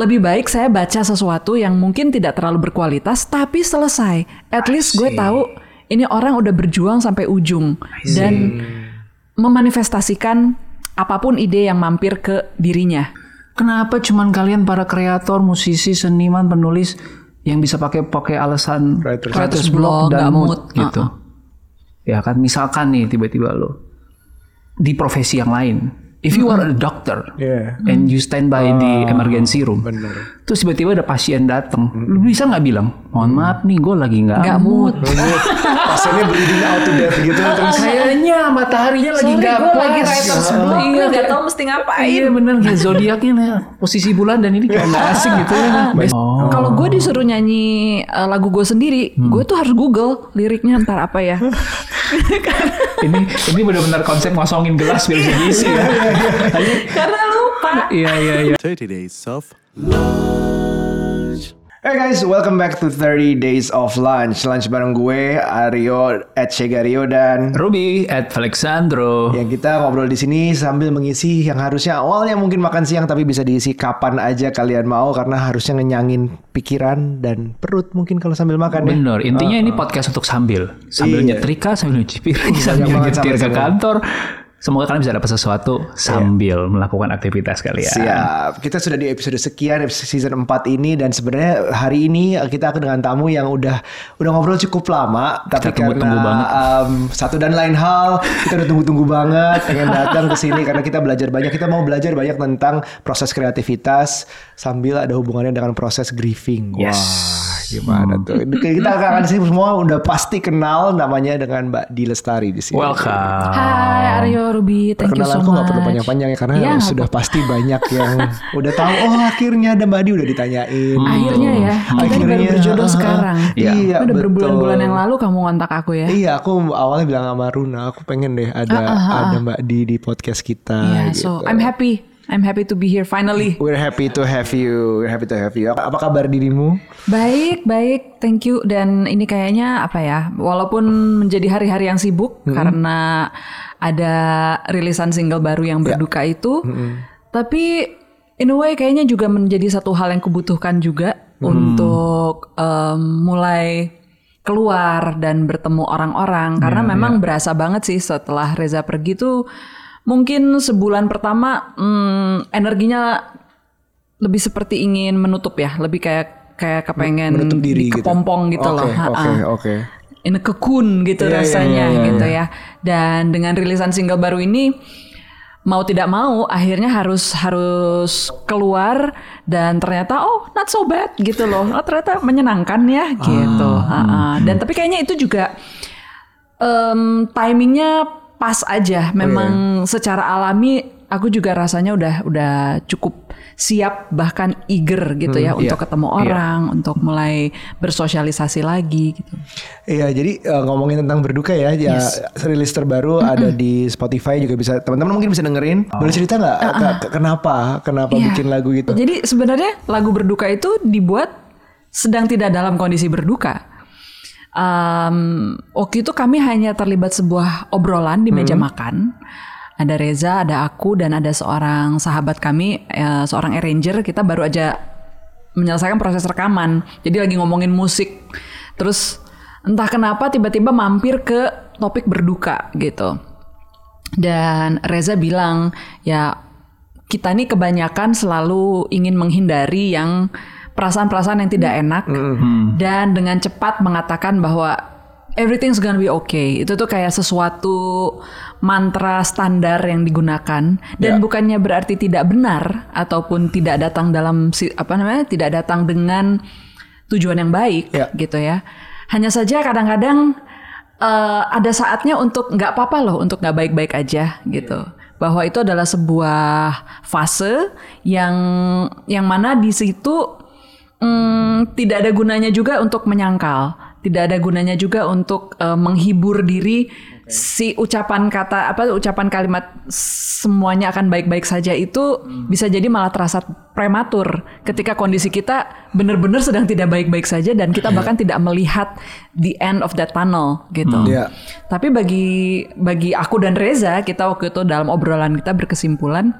lebih baik saya baca sesuatu yang mungkin tidak terlalu berkualitas tapi selesai. At least gue tahu ini orang udah berjuang sampai ujung dan memanifestasikan apa pun ide yang mampir ke dirinya. Kenapa cuman kalian para kreator, musisi, seniman, penulis yang bisa pakai pakai alasan Writer's writer's block, block dan mood, mood. gitu? Ya kan misalkan nih tiba-tiba lo di profesi yang lain. If you are a doctor Iya. and you stand by di emergency room, bener. terus tiba-tiba ada pasien datang, lu bisa nggak bilang, mohon maaf nih, gue lagi nggak Nggak mood. mood. Pasiennya bleeding out to death gitu terus. Kayaknya mataharinya lagi Sorry, nggak lagi block, Iya, gue nggak tahu mesti ngapain. Iya bener kayak zodiaknya nih, posisi bulan dan ini kayak nggak asing gitu ya. Oh. Kalau gue disuruh nyanyi uh, lagu gue sendiri, gue tuh harus Google liriknya ntar apa ya. ini ini benar-benar konsep ngosongin gelas biar bisa diisi ya. Karena lupa. Iya iya iya. 30 days of Hey guys, welcome back to 30 Days of Lunch. Lunch bareng gue, Aryo, at Shegario dan Ruby at Alexandro. yang kita ngobrol di sini sambil mengisi yang harusnya awalnya mungkin makan siang tapi bisa diisi kapan aja kalian mau karena harusnya ngenyangin pikiran dan perut mungkin kalau sambil makan ya. Bener, intinya ini podcast untuk sambil Sambil Iya. nyetrika, sambil nyuci piring, sambil nyetir ke kantor Semoga kalian bisa dapat sesuatu sambil melakukan aktivitas kalian Siap. Kita sudah di episode sekian episode season 4 ini dan sebenarnya hari ini kita akan dengan tamu yang udah udah ngobrol cukup lama tapi tunggu-tunggu karena banget. um, satu dan lain hal kita udah tunggu-tunggu banget pengen datang ke sini karena kita belajar banyak kita mau belajar banyak tentang proses kreativitas sambil ada hubungannya dengan proses grieving. Yes. Wah, gimana tuh? Kita akan sih semua udah pasti kenal namanya dengan Mbak Di Lestari di sini. Welcome Hai Aryo Ruby, thank you so much. nggak perlu panjang-panjang ya karena Iya, nggak sudah pasti banyak yang udah tahu. Oh akhirnya ada Mbak Di udah ditanyain. Akhirnya ya, kita nih baru Akhirnya, berjodoh ah, sekarang. Iya, Udah betul. berbulan-bulan yang lalu kamu ngontak aku ya. Iya, aku awalnya bilang sama Runa, aku pengen deh ada ada Mbak Di di podcast kita. Iya, gitu. so I'm happy. I'm happy to be here finally. We're happy to have you. We're happy to have you. Apa, apa kabar dirimu? Baik, baik, thank you. Dan ini kayaknya apa ya? Walaupun menjadi hari-hari yang sibuk karena ada rilisan single baru yang berduka itu, tapi in a way kayaknya juga menjadi satu hal yang kebutuhkan juga untuk em, mulai keluar dan bertemu orang-orang karena memang berasa banget sih setelah Reza pergi tuh mungkin sebulan pertama hmm, energinya lebih seperti ingin menutup ya, lebih kayak kayak kepengen Menutup diri gitu. kepompong gitu, Oke, loh. Oke, Ha-ha. oke. In a cocoon gitu Iya, iya, rasanya iya, iya, gitu ya. Dan dengan rilisan single baru ini mau tidak mau akhirnya harus harus keluar dan ternyata oh not so bad gitu loh. Oh, ternyata menyenangkan ya gitu. Ah, Ha-ha. hmm, Dan tapi kayaknya itu juga em, timingnya pas aja. Memang secara alami aku juga rasanya udah udah cukup siap bahkan eager gitu ya untuk iya. ketemu orang, untuk mulai bersosialisasi lagi gitu. Iya, jadi eh, ngomongin tentang berduka ya, ya rilis terbaru ada di Spotify juga bisa teman-teman mungkin bisa dengerin. Boleh cerita nggak ke- ke- kenapa kenapa Iya. bikin lagu gitu? Jadi sebenarnya lagu berduka itu dibuat sedang tidak dalam kondisi berduka. Um, waktu itu kami hanya terlibat sebuah obrolan di meja makan. Ada Reza, ada aku, dan ada seorang sahabat kami, eh, seorang arranger. Kita baru aja menyelesaikan proses rekaman. Jadi lagi ngomongin musik. Terus entah kenapa tiba-tiba mampir ke topik berduka gitu. Dan Reza bilang, ya kita nih kebanyakan selalu ingin menghindari yang perasaan-perasaan yang tidak enak dan dengan cepat mengatakan bahwa everything's gonna be okay. Itu tuh kayak sesuatu mantra standar yang digunakan dan bukannya berarti tidak benar ataupun tidak datang dalam apa namanya tidak datang dengan tujuan yang baik Ya. gitu ya. Hanya saja kadang-kadang eh, ada saatnya untuk nggak apa-apa loh untuk nggak baik-baik aja gitu bahwa itu adalah sebuah fase yang yang mana di situ mm, tidak ada gunanya juga untuk menyangkal tidak ada gunanya juga untuk eh, menghibur diri si ucapan kata apa ucapan kalimat semuanya akan baik-baik saja itu bisa jadi malah terasa prematur. Ketika kondisi kita benar-benar sedang tidak baik-baik saja dan kita bahkan tidak melihat the end of that tunnel gitu. Iya. Tapi bagi bagi aku dan Reza kita waktu itu dalam obrolan kita berkesimpulan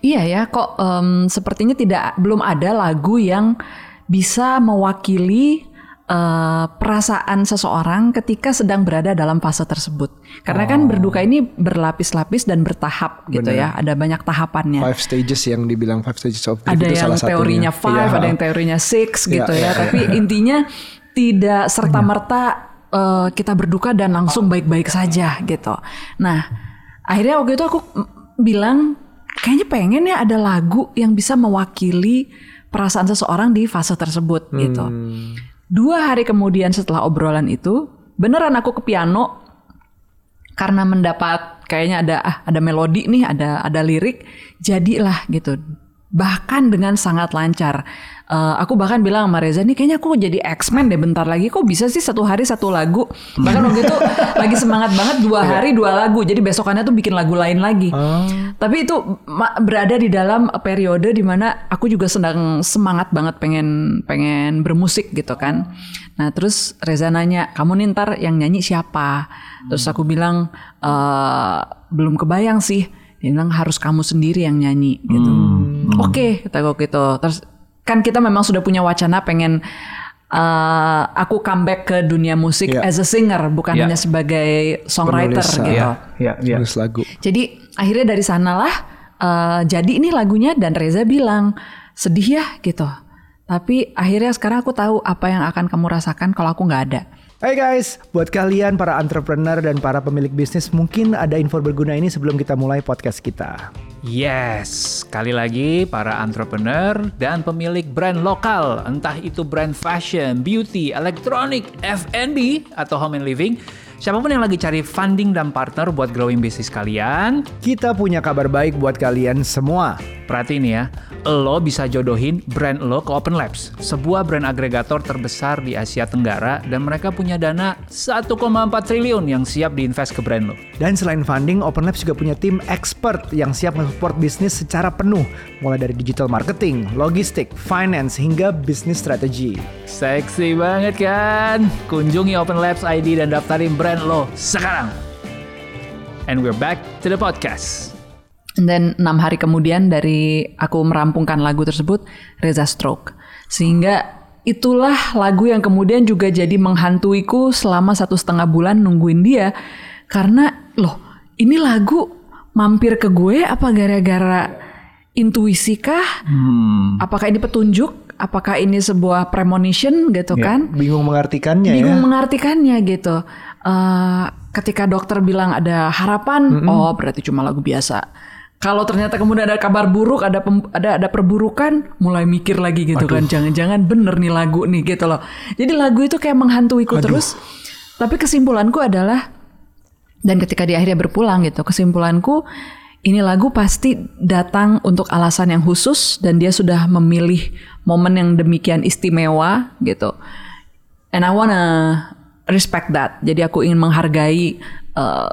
Iya ya, kok em, sepertinya tidak belum ada lagu yang bisa mewakili eh, perasaan seseorang ketika sedang berada dalam fase tersebut. Karena kan berduka ini berlapis-lapis dan bertahap gitu ya, ada banyak tahapannya. Five stages yang dibilang five stages of grief ada itu yang salah satunya. teorinya five, Iya. ada yang teorinya six gitu Iya, ya. iya, Tapi intinya tidak serta merta kita berduka dan langsung baik-baik saja gitu. Nah, akhirnya waktu itu aku bilang kayaknya pengen ya ada lagu yang bisa mewakili perasaan seseorang di fase tersebut gitu. Dua hari kemudian setelah obrolan itu, beneran aku ke piano karena mendapat kayaknya ada ah, ada melodi nih, ada ada lirik, jadilah gitu. Bahkan dengan sangat lancar. Eh, aku bahkan bilang sama Reza nih kayaknya aku jadi X-Men deh bentar lagi. Kok bisa sih satu hari satu lagu? Bahkan waktu itu lagi semangat banget dua hari dua lagu. Jadi besokannya tuh bikin lagu lain lagi. Tapi itu berada di dalam periode di mana aku juga sedang semangat banget pengen pengen bermusik gitu kan. Nah terus Reza nanya, kamu nih ntar yang nyanyi siapa? Terus aku bilang eh belum kebayang sih. Dia bilang harus kamu sendiri yang nyanyi gitu. Oke kata gue gitu. Terus kan kita memang sudah punya wacana pengen eh, aku comeback ke dunia musik Iya. as a singer bukan Iya. hanya sebagai songwriter Penulis, gitu. Ya, ya, ya. Tulis lagu. Jadi akhirnya dari sanalah eh, jadi ini lagunya dan Reza bilang sedih ya gitu. Tapi akhirnya sekarang aku tahu apa yang akan kamu rasakan kalau aku nggak ada. Hai guys, buat kalian para entrepreneur dan para pemilik bisnis mungkin ada info berguna ini sebelum kita mulai podcast kita. Yes, sekali lagi para entrepreneur dan pemilik brand lokal, entah itu brand fashion, beauty, elektronik, F&B, atau home and living, siapa pun yang lagi cari funding dan partner buat growing bisnis kalian, Kita punya kabar baik buat kalian semua. perhatiin ya, lo bisa jodohin brand lo ke Open Labs, sebuah brand agregator terbesar di Asia Tenggara dan mereka punya dana 1,4 triliun yang siap diinvest ke brand lo. Dan selain funding, Open Labs juga punya tim expert yang siap mensupport bisnis secara penuh, mulai dari digital marketing, logistik, finance, hingga bisnis strategi. Seksi banget kan? Kunjungi Open Labs ID dan daftarin brand lo sekarang. And we're back to the podcast. Dan enam hari kemudian dari aku merampungkan lagu tersebut, Reza stroke. Sehingga itulah lagu yang kemudian juga jadi menghantuiku selama satu setengah bulan nungguin dia. Karena loh ini lagu mampir ke gue apa gara-gara intuisi kah? Apakah ini petunjuk? Apakah ini sebuah premonition gitu kan? Bingung mengartikannya bingung ya. mengartikannya gitu. Eh, ketika dokter bilang ada harapan, oh berarti cuma lagu biasa. Kalau ternyata kemudian ada kabar buruk, ada pem- ada ada perburukan, mulai mikir lagi gitu kan, jangan-jangan bener nih lagu nih gitu loh. Jadi lagu itu kayak menghantuiku terus. Tapi kesimpulanku adalah dan ketika di akhirnya berpulang gitu, kesimpulanku ini lagu pasti datang untuk alasan yang khusus dan dia sudah memilih momen yang demikian istimewa gitu. And I wanna respect that. Jadi aku ingin menghargai uh,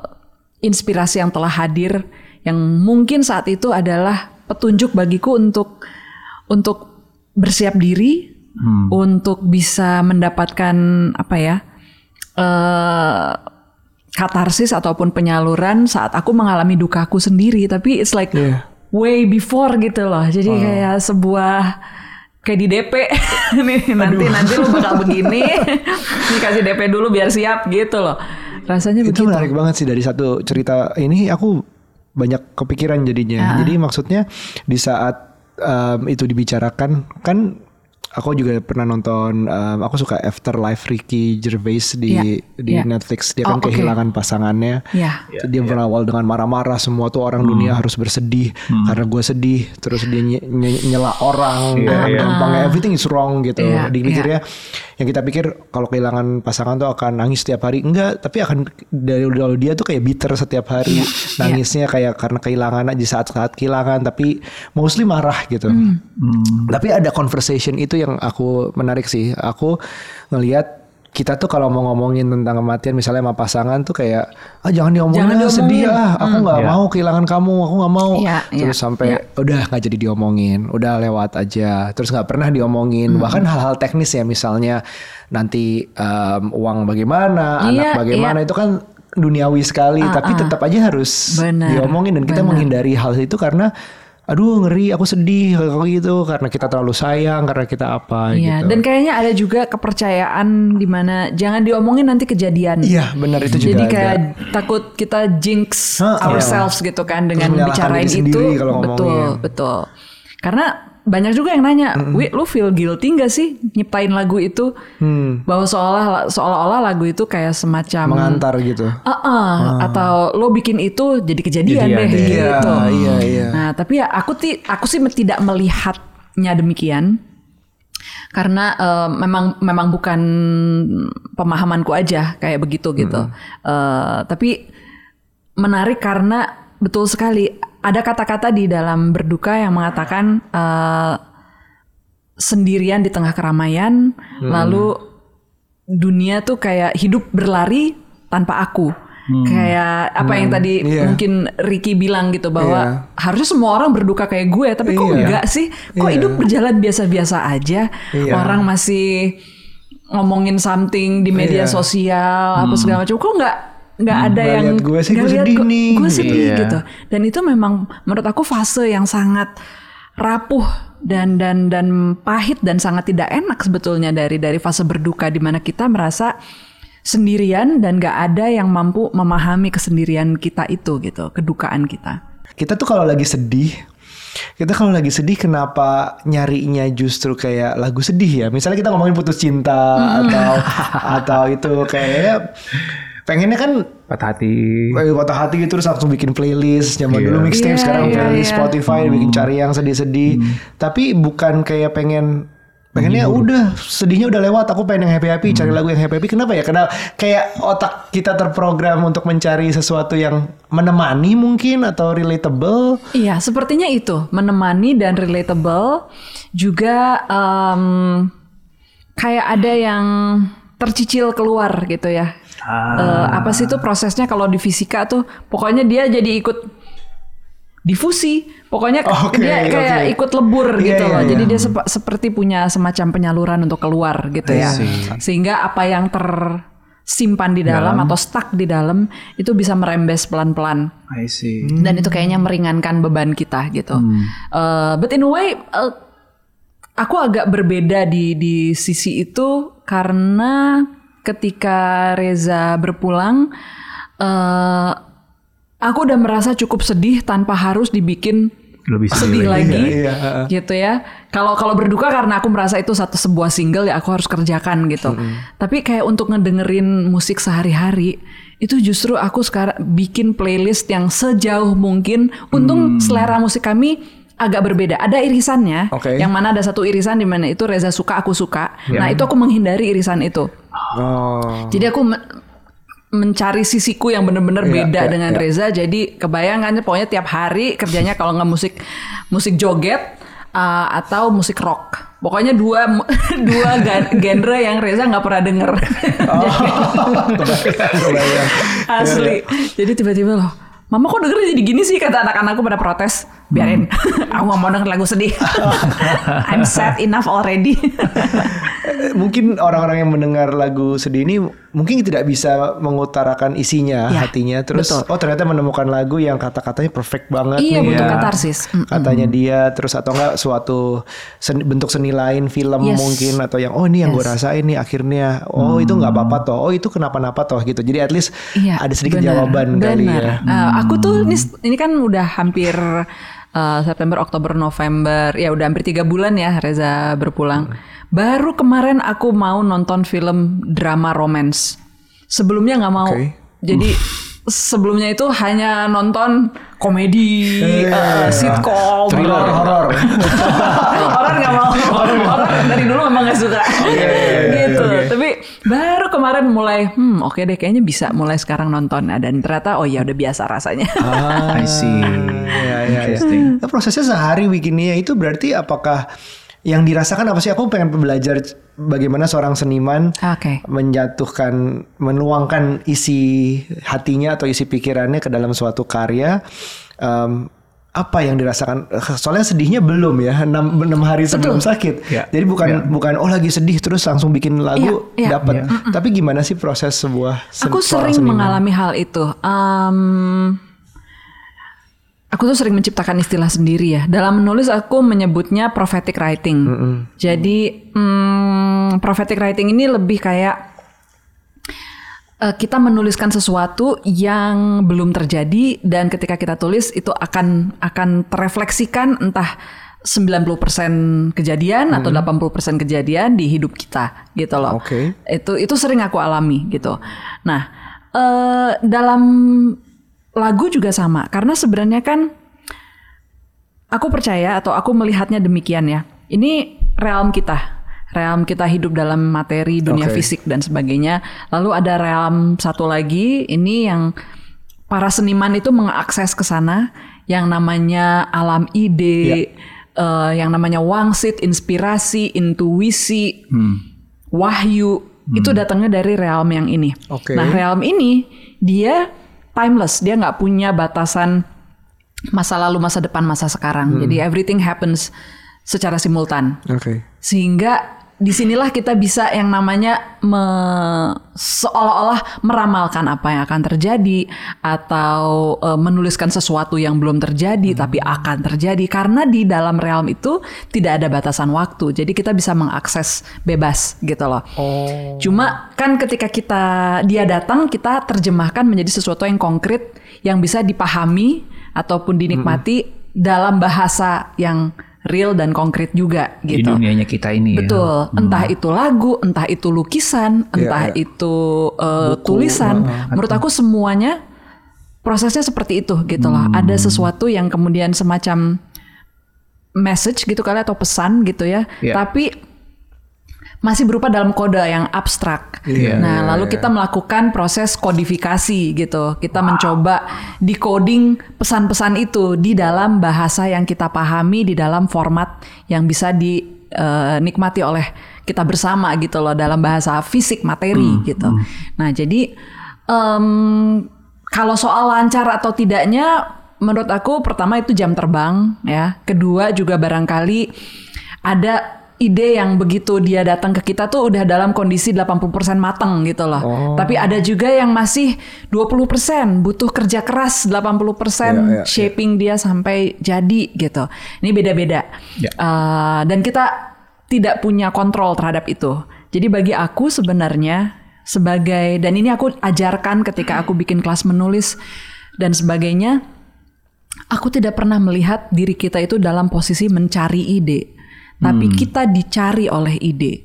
inspirasi yang telah hadir yang mungkin saat itu adalah petunjuk bagiku untuk untuk bersiap diri, untuk bisa mendapatkan apa ya? eh katarsis ataupun penyaluran saat aku mengalami dukaku sendiri tapi it's like Iya. way before gitu loh jadi kayak sebuah kayak di DP nih nanti nanti lu bakal begini. Dikasih DP dulu biar siap gitu loh. Rasanya Itu begitu. menarik banget sih dari satu cerita ini. Aku banyak kepikiran jadinya. Jadi maksudnya di saat em, itu dibicarakan kan aku juga pernah nonton em, aku suka Afterlife Ricky Gervais di Iya, di iya. Netflix. Dia Oh, kan oke. kehilangan pasangannya. ya dia berawal dengan marah-marah. Semua tuh orang dunia harus bersedih karena gue sedih. Terus dia nye- nye- nyela orang. Dengan gampangnya everything is wrong gitu. Iya, dipikirnya yang kita pikir kalau kehilangan pasangan tuh akan nangis setiap hari. Enggak tapi akan dari dari dia tuh kayak bitter setiap hari. Nangisnya kayak karena kehilangan aja saat-saat kehilangan tapi mostly marah gitu. Tapi ada conversation itu yang aku menarik sih. Aku ngelihat kita tuh kalau mau ngomongin tentang kematian misalnya sama pasangan tuh kayak ah jangan diomongin Jangan ah, sedih diomongin. ah aku nggak mau kehilangan kamu aku nggak mau. Iya, terus iya, sampai udah nggak jadi diomongin. Udah lewat aja. Terus nggak pernah diomongin. Bahkan hal-hal teknis ya misalnya nanti em, uang bagaimana anak Iya, bagaimana itu kan duniawi sekali. Tapi tetap aja harus Benar, diomongin dan kita benar. menghindari hal itu karena aduh ngeri aku sedih kalau gitu karena kita terlalu sayang karena kita apa Iya, gitu. dan kayaknya ada juga kepercayaan di mana jangan diomongin nanti kejadian. Iya benar itu juga Jadi ada. kayak takut kita jinx ourselves gitu kan dengan bicarain itu. betul, betul. Karena banyak juga yang nanya, Wi, lu feel guilty gak sih nyiptain lagu itu? Hmm, Bahwa seolah seolah-olah lagu itu kayak semacam mengantar gitu. Uh-uh, atau lo bikin itu jadi kejadian Jadian deh deh. gitu. Iya, iya, iya. Nah, tapi ya aku ti aku sih tidak melihatnya demikian. Karena eh, memang memang bukan pemahamanku aja kayak begitu gitu. Eh, tapi menarik karena betul sekali ada kata-kata di dalam berduka yang mengatakan eh, sendirian di tengah keramaian, lalu dunia tuh kayak hidup berlari tanpa aku. Kayak apa yang tadi Iya. mungkin Ricky bilang gitu bahwa Iya. harusnya semua orang berduka kayak gue, tapi kok Iya. enggak sih? Kok Iya. hidup berjalan biasa-biasa aja? Iya. Orang masih ngomongin something di media Iya. sosial apa segala macam. Kok nggak nggak ada Nggak yang lihat gue sih, gue sedih nih. Gue sedih Iya. gitu. Dan itu memang menurut aku fase yang sangat rapuh dan dan dan pahit dan sangat tidak enak sebetulnya dari dari fase berduka di mana kita merasa sendirian dan gak ada yang mampu memahami kesendirian kita itu gitu, kedukaan kita. Kita tuh kalau lagi sedih, kita kalau lagi sedih kenapa nyarinya justru kayak lagu sedih ya? Misalnya kita ngomongin putus cinta atau atau itu kayak pengennya kan Patah hati. eh, patah hati gitu terus langsung bikin playlist. Zaman Iya. dulu mixtape Iya, sekarang iya, playlist iya. Spotify bikin cari yang sedih-sedih. Tapi bukan kayak pengen pengennya udah sedihnya udah lewat. Aku pengen yang happy happy cari lagu yang happy happy kenapa ya? Karena kayak otak kita terprogram untuk mencari sesuatu yang menemani mungkin atau relatable. Iya, sepertinya itu. Menemani dan relatable. Juga em, kayak ada yang tercicil keluar gitu ya. Eh, apa sih itu prosesnya kalau di fisika tuh pokoknya dia jadi ikut difusi, pokoknya Oke, dia kayak oke. ikut lebur Iya, gitu iya, loh. iya. Jadi dia sepa- seperti punya semacam penyaluran untuk keluar gitu ya. Sehingga apa yang tersimpan di dalam atau stuck di dalam itu bisa merembes pelan-pelan see. dan itu kayaknya meringankan beban kita gitu. Uh, but in a way, uh, aku agak berbeda di di sisi itu karena ketika Reza berpulang, uh, aku udah merasa cukup sedih tanpa harus dibikin Lebih sedih lagi. lagi, Iya, iya, gitu ya. Kalau kalau berduka karena aku merasa itu satu sebuah single ya aku harus kerjakan gitu. Tapi kayak untuk ngedengerin musik sehari-hari itu justru aku sekarang bikin playlist yang sejauh mungkin. Untung selera musik kami agak berbeda. Ada irisannya, Oke. yang mana ada satu irisan di mana itu Reza suka aku suka. Ya. Nah itu aku menghindari irisan itu. oh Jadi aku me- mencari sisiku yang bener-bener Iya, beda iya, dengan iya. Reza. Jadi kebayangannya pokoknya tiap hari kerjanya kalau nggak musik musik joget uh, atau musik rock. Pokoknya dua dua genre yang Reza nggak pernah denger. kebayang kebayang Asli. Jadi tiba-tiba loh. Mama kok denger jadi gini sih kata anak-anakku pada protes. Biarin, aku nggak mau denger lagu sedih. I'm sad enough already. mungkin orang-orang yang mendengar lagu sedih ini mungkin tidak bisa mengutarakan isinya Ya, hatinya terus betul. oh ternyata menemukan lagu yang kata-katanya perfect banget iya nih butuh ya. katarsis. Katanya dia terus atau enggak suatu seni- bentuk seni lain film Yes. mungkin atau yang oh ini yang gue Yes. rasain nih akhirnya oh itu nggak apa-apa toh oh itu kenapa-napa toh gitu jadi at least Iya, ada sedikit benar, jawaban kali benar. ya Eh, aku tuh ini, ini kan udah hampir eh, September, Oktober, November, ya udah hampir tiga bulan ya Reza berpulang. Baru kemarin aku mau nonton film drama romance. Sebelumnya nggak mau. Oke. Jadi sebelumnya itu hanya nonton komedi, eh, sitcom, thriller horor. orang nggak mau. Orang dari dulu memang nggak suka. Gitu. Tapi baru kemarin mulai hmm oke deh kayaknya bisa mulai sekarang nonton Nah, dan ternyata oh ya udah biasa rasanya Ah, I see. ya, ya, ya. Interesting. Nah, prosesnya sehari bikinnya itu berarti apakah yang dirasakan apa sih? Aku pengen belajar bagaimana seorang seniman oke menjatuhkan, menuangkan isi hatinya atau isi pikirannya ke dalam suatu karya. Em, apa yang dirasakan? Soalnya sedihnya belum ya, enam, enam hari sebelum sakit. Ya. Jadi bukan Ya. bukan oh lagi sedih terus langsung bikin lagu Iya, iya. dapat. Tapi gimana sih proses sebuah sen- aku sering seniman? mengalami hal itu Em, aku tuh sering menciptakan istilah sendiri ya. Dalam menulis aku menyebutnya prophetic writing. Jadi hmm, prophetic writing ini lebih kayak kita menuliskan sesuatu yang belum terjadi dan ketika kita tulis itu akan akan terefleksikan entah 90% kejadian atau 80% kejadian di hidup kita gitu loh. Oke. Itu itu sering aku alami gitu. Nah, eh, dalam lagu juga sama karena sebenarnya kan aku percaya atau aku melihatnya demikian ya. Ini realm kita. Realm kita hidup dalam materi dunia Oke. fisik dan sebagainya. Lalu ada realm satu lagi ini yang para seniman itu mengakses ke sana yang namanya alam ide, eh, yang namanya wangsit, inspirasi, intuisi, wahyu itu datangnya dari realm yang ini. Oke. Nah realm ini dia timeless, dia nggak punya batasan masa lalu, masa depan, masa sekarang. Jadi everything happens secara simultan. Oke. Sehingga di sinilah kita bisa yang namanya me- seolah-olah meramalkan apa yang akan terjadi atau eh, menuliskan sesuatu yang belum terjadi tapi akan terjadi karena di dalam realm itu tidak ada batasan waktu. Jadi kita bisa mengakses bebas gitu loh. Oh. Cuma kan ketika kita dia datang kita terjemahkan menjadi sesuatu yang konkret yang bisa dipahami ataupun dinikmati dalam bahasa yang real dan konkret juga Di gitu. dunianya kita ini ya. Betul, entah itu lagu, entah itu lukisan, entah iya. itu uh, tulisan. Menurut aku semuanya prosesnya seperti itu gitu loh. Ada sesuatu yang kemudian semacam message gitu kali atau pesan gitu ya. Iya. Tapi masih berupa dalam kode yang abstrak. Iya, nah, iya, lalu kita melakukan proses kodifikasi gitu. Kita mencoba decoding pesan-pesan itu di dalam bahasa yang kita pahami di dalam format yang bisa dinikmati oleh kita bersama gitu loh dalam bahasa fisik materi gitu. Nah, jadi em, kalau soal lancar atau tidaknya menurut aku pertama itu jam terbang ya. Kedua juga barangkali ada ide yang begitu dia datang ke kita tuh udah dalam kondisi 80% mateng gitu loh. Oh. Tapi ada juga yang masih 20% butuh kerja keras 80% Iya, iya, shaping dia sampai jadi gitu. Ini beda-beda. Ya. Uh, dan kita tidak punya kontrol terhadap itu. Jadi bagi aku sebenarnya sebagai dan ini aku ajarkan ketika aku bikin kelas menulis dan sebagainya, aku tidak pernah melihat diri kita itu dalam posisi mencari ide, tapi kita dicari oleh ide.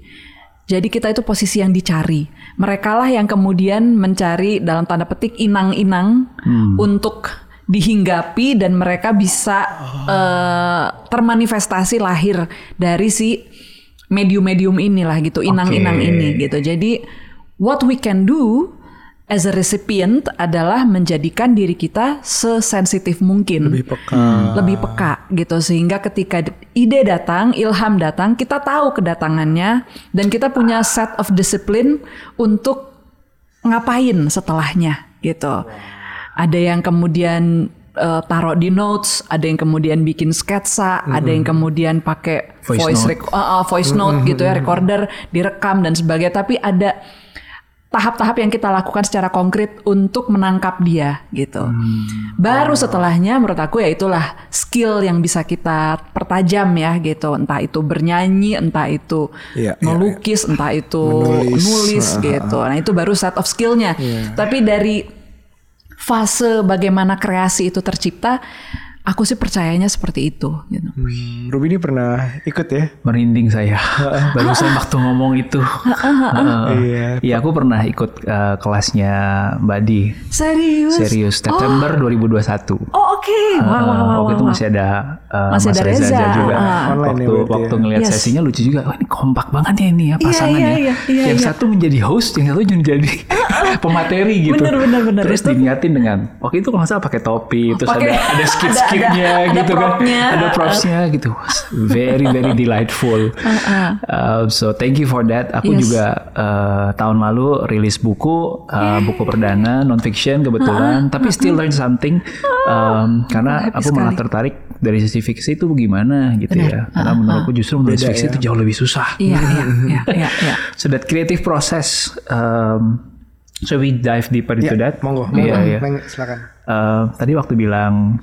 Jadi kita itu posisi yang dicari. Mereka lah yang kemudian mencari dalam tanda petik inang-inang untuk dihinggapi dan mereka bisa eh, termanifestasi lahir dari si medium-medium inilah gitu, inang-inang Oke. ini gitu. Jadi what we can do as a recipient adalah menjadikan diri kita sesensitif mungkin. Lebih peka. Lebih peka gitu sehingga ketika ide datang, ilham datang, kita tahu kedatangannya dan kita punya set of discipline untuk ngapain setelahnya gitu. Ada yang kemudian eh, taruh di notes, ada yang kemudian bikin sketsa, ada yang kemudian pakai Voice voice note. uh, uh, voice note gitu ya, recorder, direkam dan sebagainya. Tapi ada tahap-tahap yang kita lakukan secara konkret untuk menangkap dia gitu. Baru setelahnya menurut aku ya itulah skill yang bisa kita pertajam ya gitu. Entah itu bernyanyi, entah itu Iya, iya, melukis, entah itu Menulis. nulis, gitu. Nah itu baru set of skillnya. Tapi dari fase bagaimana kreasi itu tercipta, aku sih percayanya seperti itu. Gitu. Hmm, Ruby ini pernah ikut ya? Merinding saya. Barusan waktu ngomong itu. Heeh. Iya. Iya, aku pernah ikut eh, kelasnya Mbak Di. Serius? Serius, September 2021. Oh oke. Wah, wah, wah, Eh, waktu itu masih ada eh, Masih Mas ada Reza, Reza, juga. ah. Online ya waktu waktu ya? ngeliat Yes. sesinya lucu juga. Wah ini kompak banget ya ini ya pasangannya. iya, iya, yang iya. satu menjadi host, yang satu menjadi pemateri gitu. Bener, bener, bener. Terus Itu- diniatin dengan waktu itu kalau nggak salah pakai topi, terus Pakai- ada ada skit ada- skitnya ada- ada gitu kan, propnya. ada propsnya gitu. Very very delightful. Uh, so thank you for that. Aku Yes. juga uh, tahun lalu rilis buku, uh, buku perdana non fiction kebetulan, tapi still learn something um, karena aku malah sekali. tertarik dari sisi fiksi itu gimana gitu ya. Karena menurutku justru menulis Beda fiksi ya. itu jauh lebih susah. Iya, iya, iya, iya, iya. So that creative process, um, so we dive deeper into Ya, that. monggo. Iya, monggo. iya. Neng, silakan. Uh, tadi waktu bilang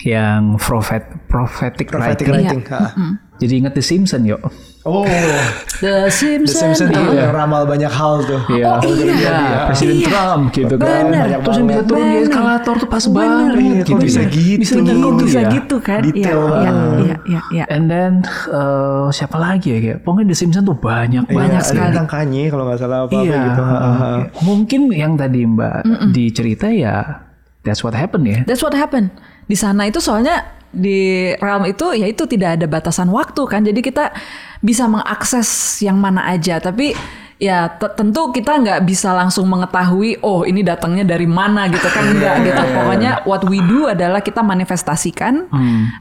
yang prophet prophetic, Prophetic writing. writing. ha. Jadi inget The Simpsons yuk. Oh, The The Simpsons. Simpsons tuh Iya. yang ramal banyak hal tuh. Iya, Oh, iya. Ya, Presiden Iya. Trump gitu kan. Bener. Banyak Terus yang bisa banget. turun di eskalator tuh pas Bener. banget. Iya, kok bisa gitu? Bisa Bener, kok gitu bisa ya. gitu kan? Detail Iya, iya, banget. iya, iya, iya. And then eh, siapa lagi ya kayak pokoknya The Simpsons tuh banyak Iya, Banyak ada sekali. tentang Kanye kalau nggak salah apa, Iya. gitu. Mungkin yang tadi Mbak dicerita ya that's what happened ya. That's what happened. Di sana itu soalnya di realm itu ya itu tidak ada batasan waktu kan. Jadi kita bisa mengakses yang mana aja. Tapi ya te- tentu kita nggak bisa langsung mengetahui oh ini datangnya dari mana gitu kan enggak gitu. Pokoknya what we do adalah kita manifestasikan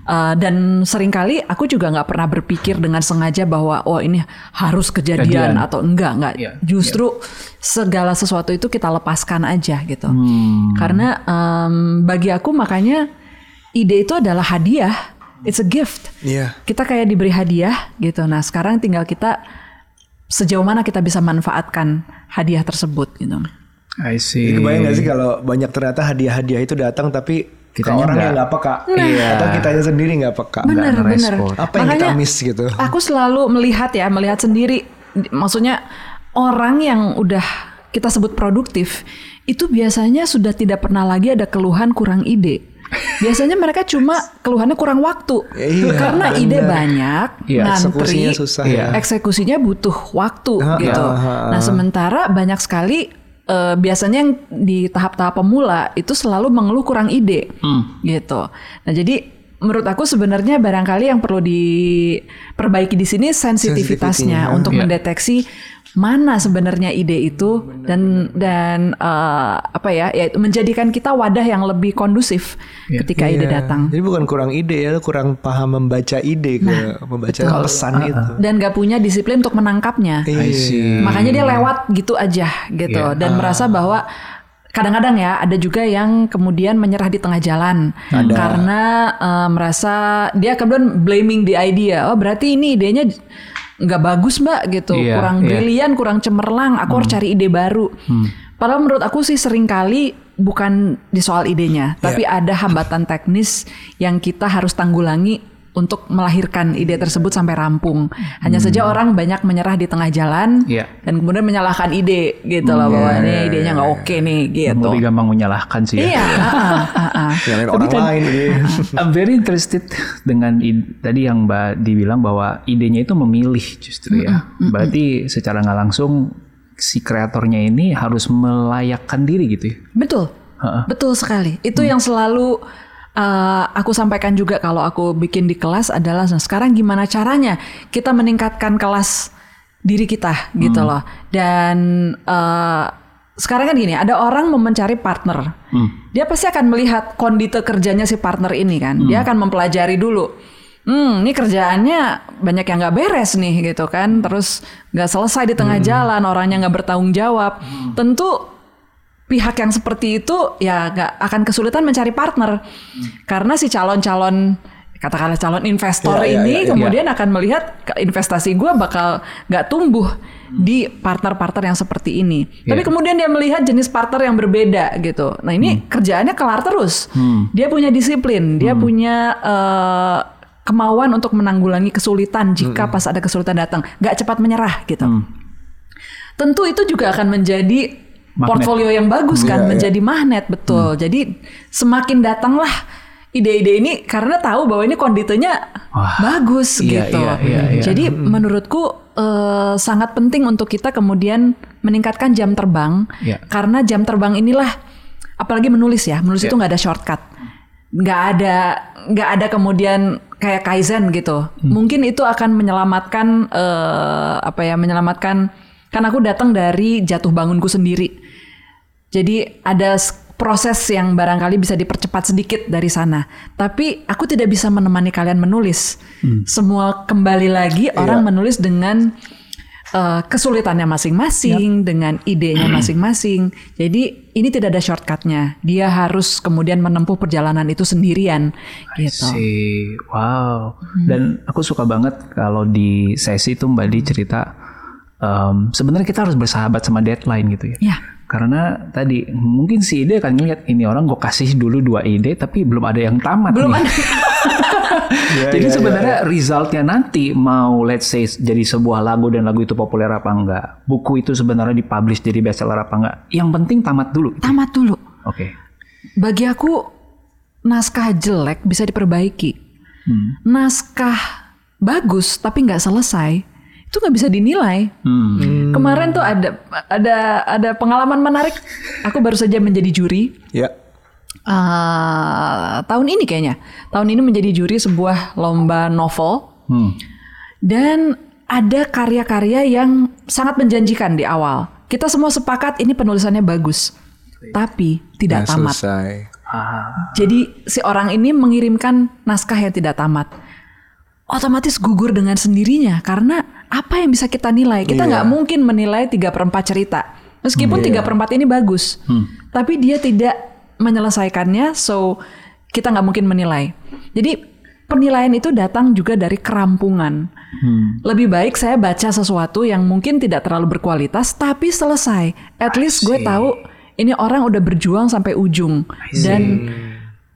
Uh, dan sering kali aku juga nggak pernah berpikir dengan sengaja bahwa oh ini harus kejadian, Kejadian. atau enggak enggak. Iya, Justru segala sesuatu itu kita lepaskan aja gitu. Hmm. Karena em, bagi aku makanya ide itu adalah hadiah. It's a gift. Iya. Kita kayak diberi hadiah gitu. Nah sekarang tinggal kita sejauh mana kita bisa manfaatkan hadiah tersebut gitu. I see. Jadi kebayang gak sih kalau banyak ternyata hadiah-hadiah itu datang tapi Kitanya orang yang nggak. peka. Iya. Atau kitanya sendiri nggak peka. Bener nggak bener. Apa yang kita miss gitu. Aku selalu melihat ya, melihat sendiri. Maksudnya orang yang udah kita sebut produktif itu biasanya sudah tidak pernah lagi ada keluhan kurang ide. Biasanya mereka cuma keluhannya kurang waktu Iya, karena ide bener. banyak, Iya, ngantri, eksekusinya susah ya. eksekusinya butuh waktu Ha, gitu. ha, ha, ha. Nah sementara banyak sekali eh, biasanya yang di tahap-tahap pemula itu selalu mengeluh kurang ide Hmm. gitu. Nah jadi menurut aku sebenarnya barangkali yang perlu diperbaiki di sini sensitivitasnya untuk Iya. mendeteksi mana sebenarnya ide itu dan dan eh, apa ya ya menjadikan kita wadah yang lebih kondusif Iya. ketika ide Iya. datang Jadi bukan kurang ide ya, kurang paham membaca ide ke membaca betul. pesan itu. dan gak punya disiplin untuk menangkapnya. I see. Makanya dia lewat gitu aja gitu Iya. dan merasa bahwa kadang-kadang ya ada juga yang kemudian menyerah di tengah jalan karena eh, merasa dia kemudian blaming the idea. Oh berarti ini idenya nggak bagus mbak gitu, Iya, kurang iya. brilian, kurang cemerlang. Aku harus cari ide baru. Padahal menurut aku sih sering kali bukan di soal idenya, tapi ada hambatan teknis yang kita harus tanggulangi untuk melahirkan ide tersebut sampai rampung. Hanya saja orang banyak menyerah di tengah jalan Iya. dan kemudian menyalahkan ide gitu loh bahwa ini idenya nggak oke nih gitu. Lebih gampang menyalahkan sih ya. Iya, ah, ah, ah, ah. Tapi orang kan- lain ini. I'm very interested dengan id- tadi yang Mbak dibilang bahwa idenya itu memilih justru ya. Berarti secara nggak langsung si kreatornya ini harus melayakkan diri gitu ya. Betul, Ha-ha. betul sekali. Itu yang selalu uh, aku sampaikan juga kalau aku bikin di kelas adalah nah, sekarang gimana caranya kita meningkatkan kelas diri kita gitu loh. Dan uh, sekarang kan gini, ada orang mau mencari partner. Dia pasti akan melihat kondite kerjanya si partner ini kan. Dia akan mempelajari dulu. Hmm, ini kerjaannya banyak yang nggak beres nih gitu kan. Terus nggak selesai di tengah jalan, orangnya nggak bertanggung jawab. Tentu pihak yang seperti itu ya nggak akan kesulitan mencari partner karena si calon-calon katakanlah calon investor Iya, iya, ini iya, iya. kemudian akan melihat investasi gue bakal nggak tumbuh di partner-partner yang seperti ini. Tapi Iya. kemudian dia melihat jenis partner yang berbeda gitu. Nah ini kerjaannya kelar terus. Dia punya disiplin, dia punya eh, kemauan untuk menanggulangi kesulitan jika pas ada kesulitan datang, nggak cepat menyerah gitu. Tentu itu juga akan menjadi Magnet. portfolio yang bagus kan, Iya, iya. menjadi magnet betul. Jadi semakin datanglah ide-ide ini karena tahu bahwa ini konditenya Wah, bagus iya, gitu. iya, iya, iya. Jadi menurutku eh, sangat penting untuk kita kemudian meningkatkan jam terbang Iya. karena jam terbang inilah apalagi menulis ya, menulis Iya. itu nggak ada shortcut, nggak ada nggak ada kemudian kayak kaizen gitu. Hmm. Mungkin itu akan menyelamatkan eh, apa ya menyelamatkan kan aku datang dari jatuh bangunku sendiri. Jadi ada proses yang barangkali bisa dipercepat sedikit dari sana. Tapi aku tidak bisa menemani kalian menulis. Semua kembali lagi orang menulis dengan eh, kesulitannya masing-masing, dengan idenya masing-masing. Jadi ini tidak ada shortcutnya. Dia harus kemudian menempuh perjalanan itu sendirian. Gitu. Si, wow. Dan aku suka banget kalau di sesi itu Mbak Di cerita em, sebenarnya kita harus bersahabat sama deadline gitu ya. Ya. Karena tadi mungkin si ide akan ngeliat ini orang gue kasih dulu dua ide tapi belum ada yang tamat. Belum nih. ada. Jadi sebenarnya resultnya nanti mau let's say jadi sebuah lagu dan lagu itu populer apa enggak, buku itu sebenarnya dipublish jadi bestseller apa enggak, yang penting tamat dulu. Tamat dulu. Oke. Bagi aku naskah jelek bisa diperbaiki. Hmm. Naskah bagus tapi nggak selesai itu nggak bisa dinilai. Hmm. Kemarin tuh ada ada ada pengalaman menarik. Aku baru saja menjadi juri Ya. eh, tahun ini kayaknya. Tahun ini menjadi juri sebuah lomba novel Hmm. dan ada karya-karya yang sangat menjanjikan di awal. Kita semua sepakat ini penulisannya bagus, tapi tidak Nggak tamat. selesai. Ah. Jadi si orang ini mengirimkan naskah yang tidak tamat. Otomatis gugur dengan sendirinya karena apa yang bisa kita nilai? Kita Iya. nggak mungkin menilai 3 per 4 cerita. Meskipun tiga per 4 ini bagus. Tapi dia tidak menyelesaikannya so kita nggak mungkin menilai. Jadi penilaian itu datang juga dari kerampungan. Lebih baik saya baca sesuatu yang mungkin tidak terlalu berkualitas tapi selesai. At least gue tahu ini orang udah berjuang sampai ujung dan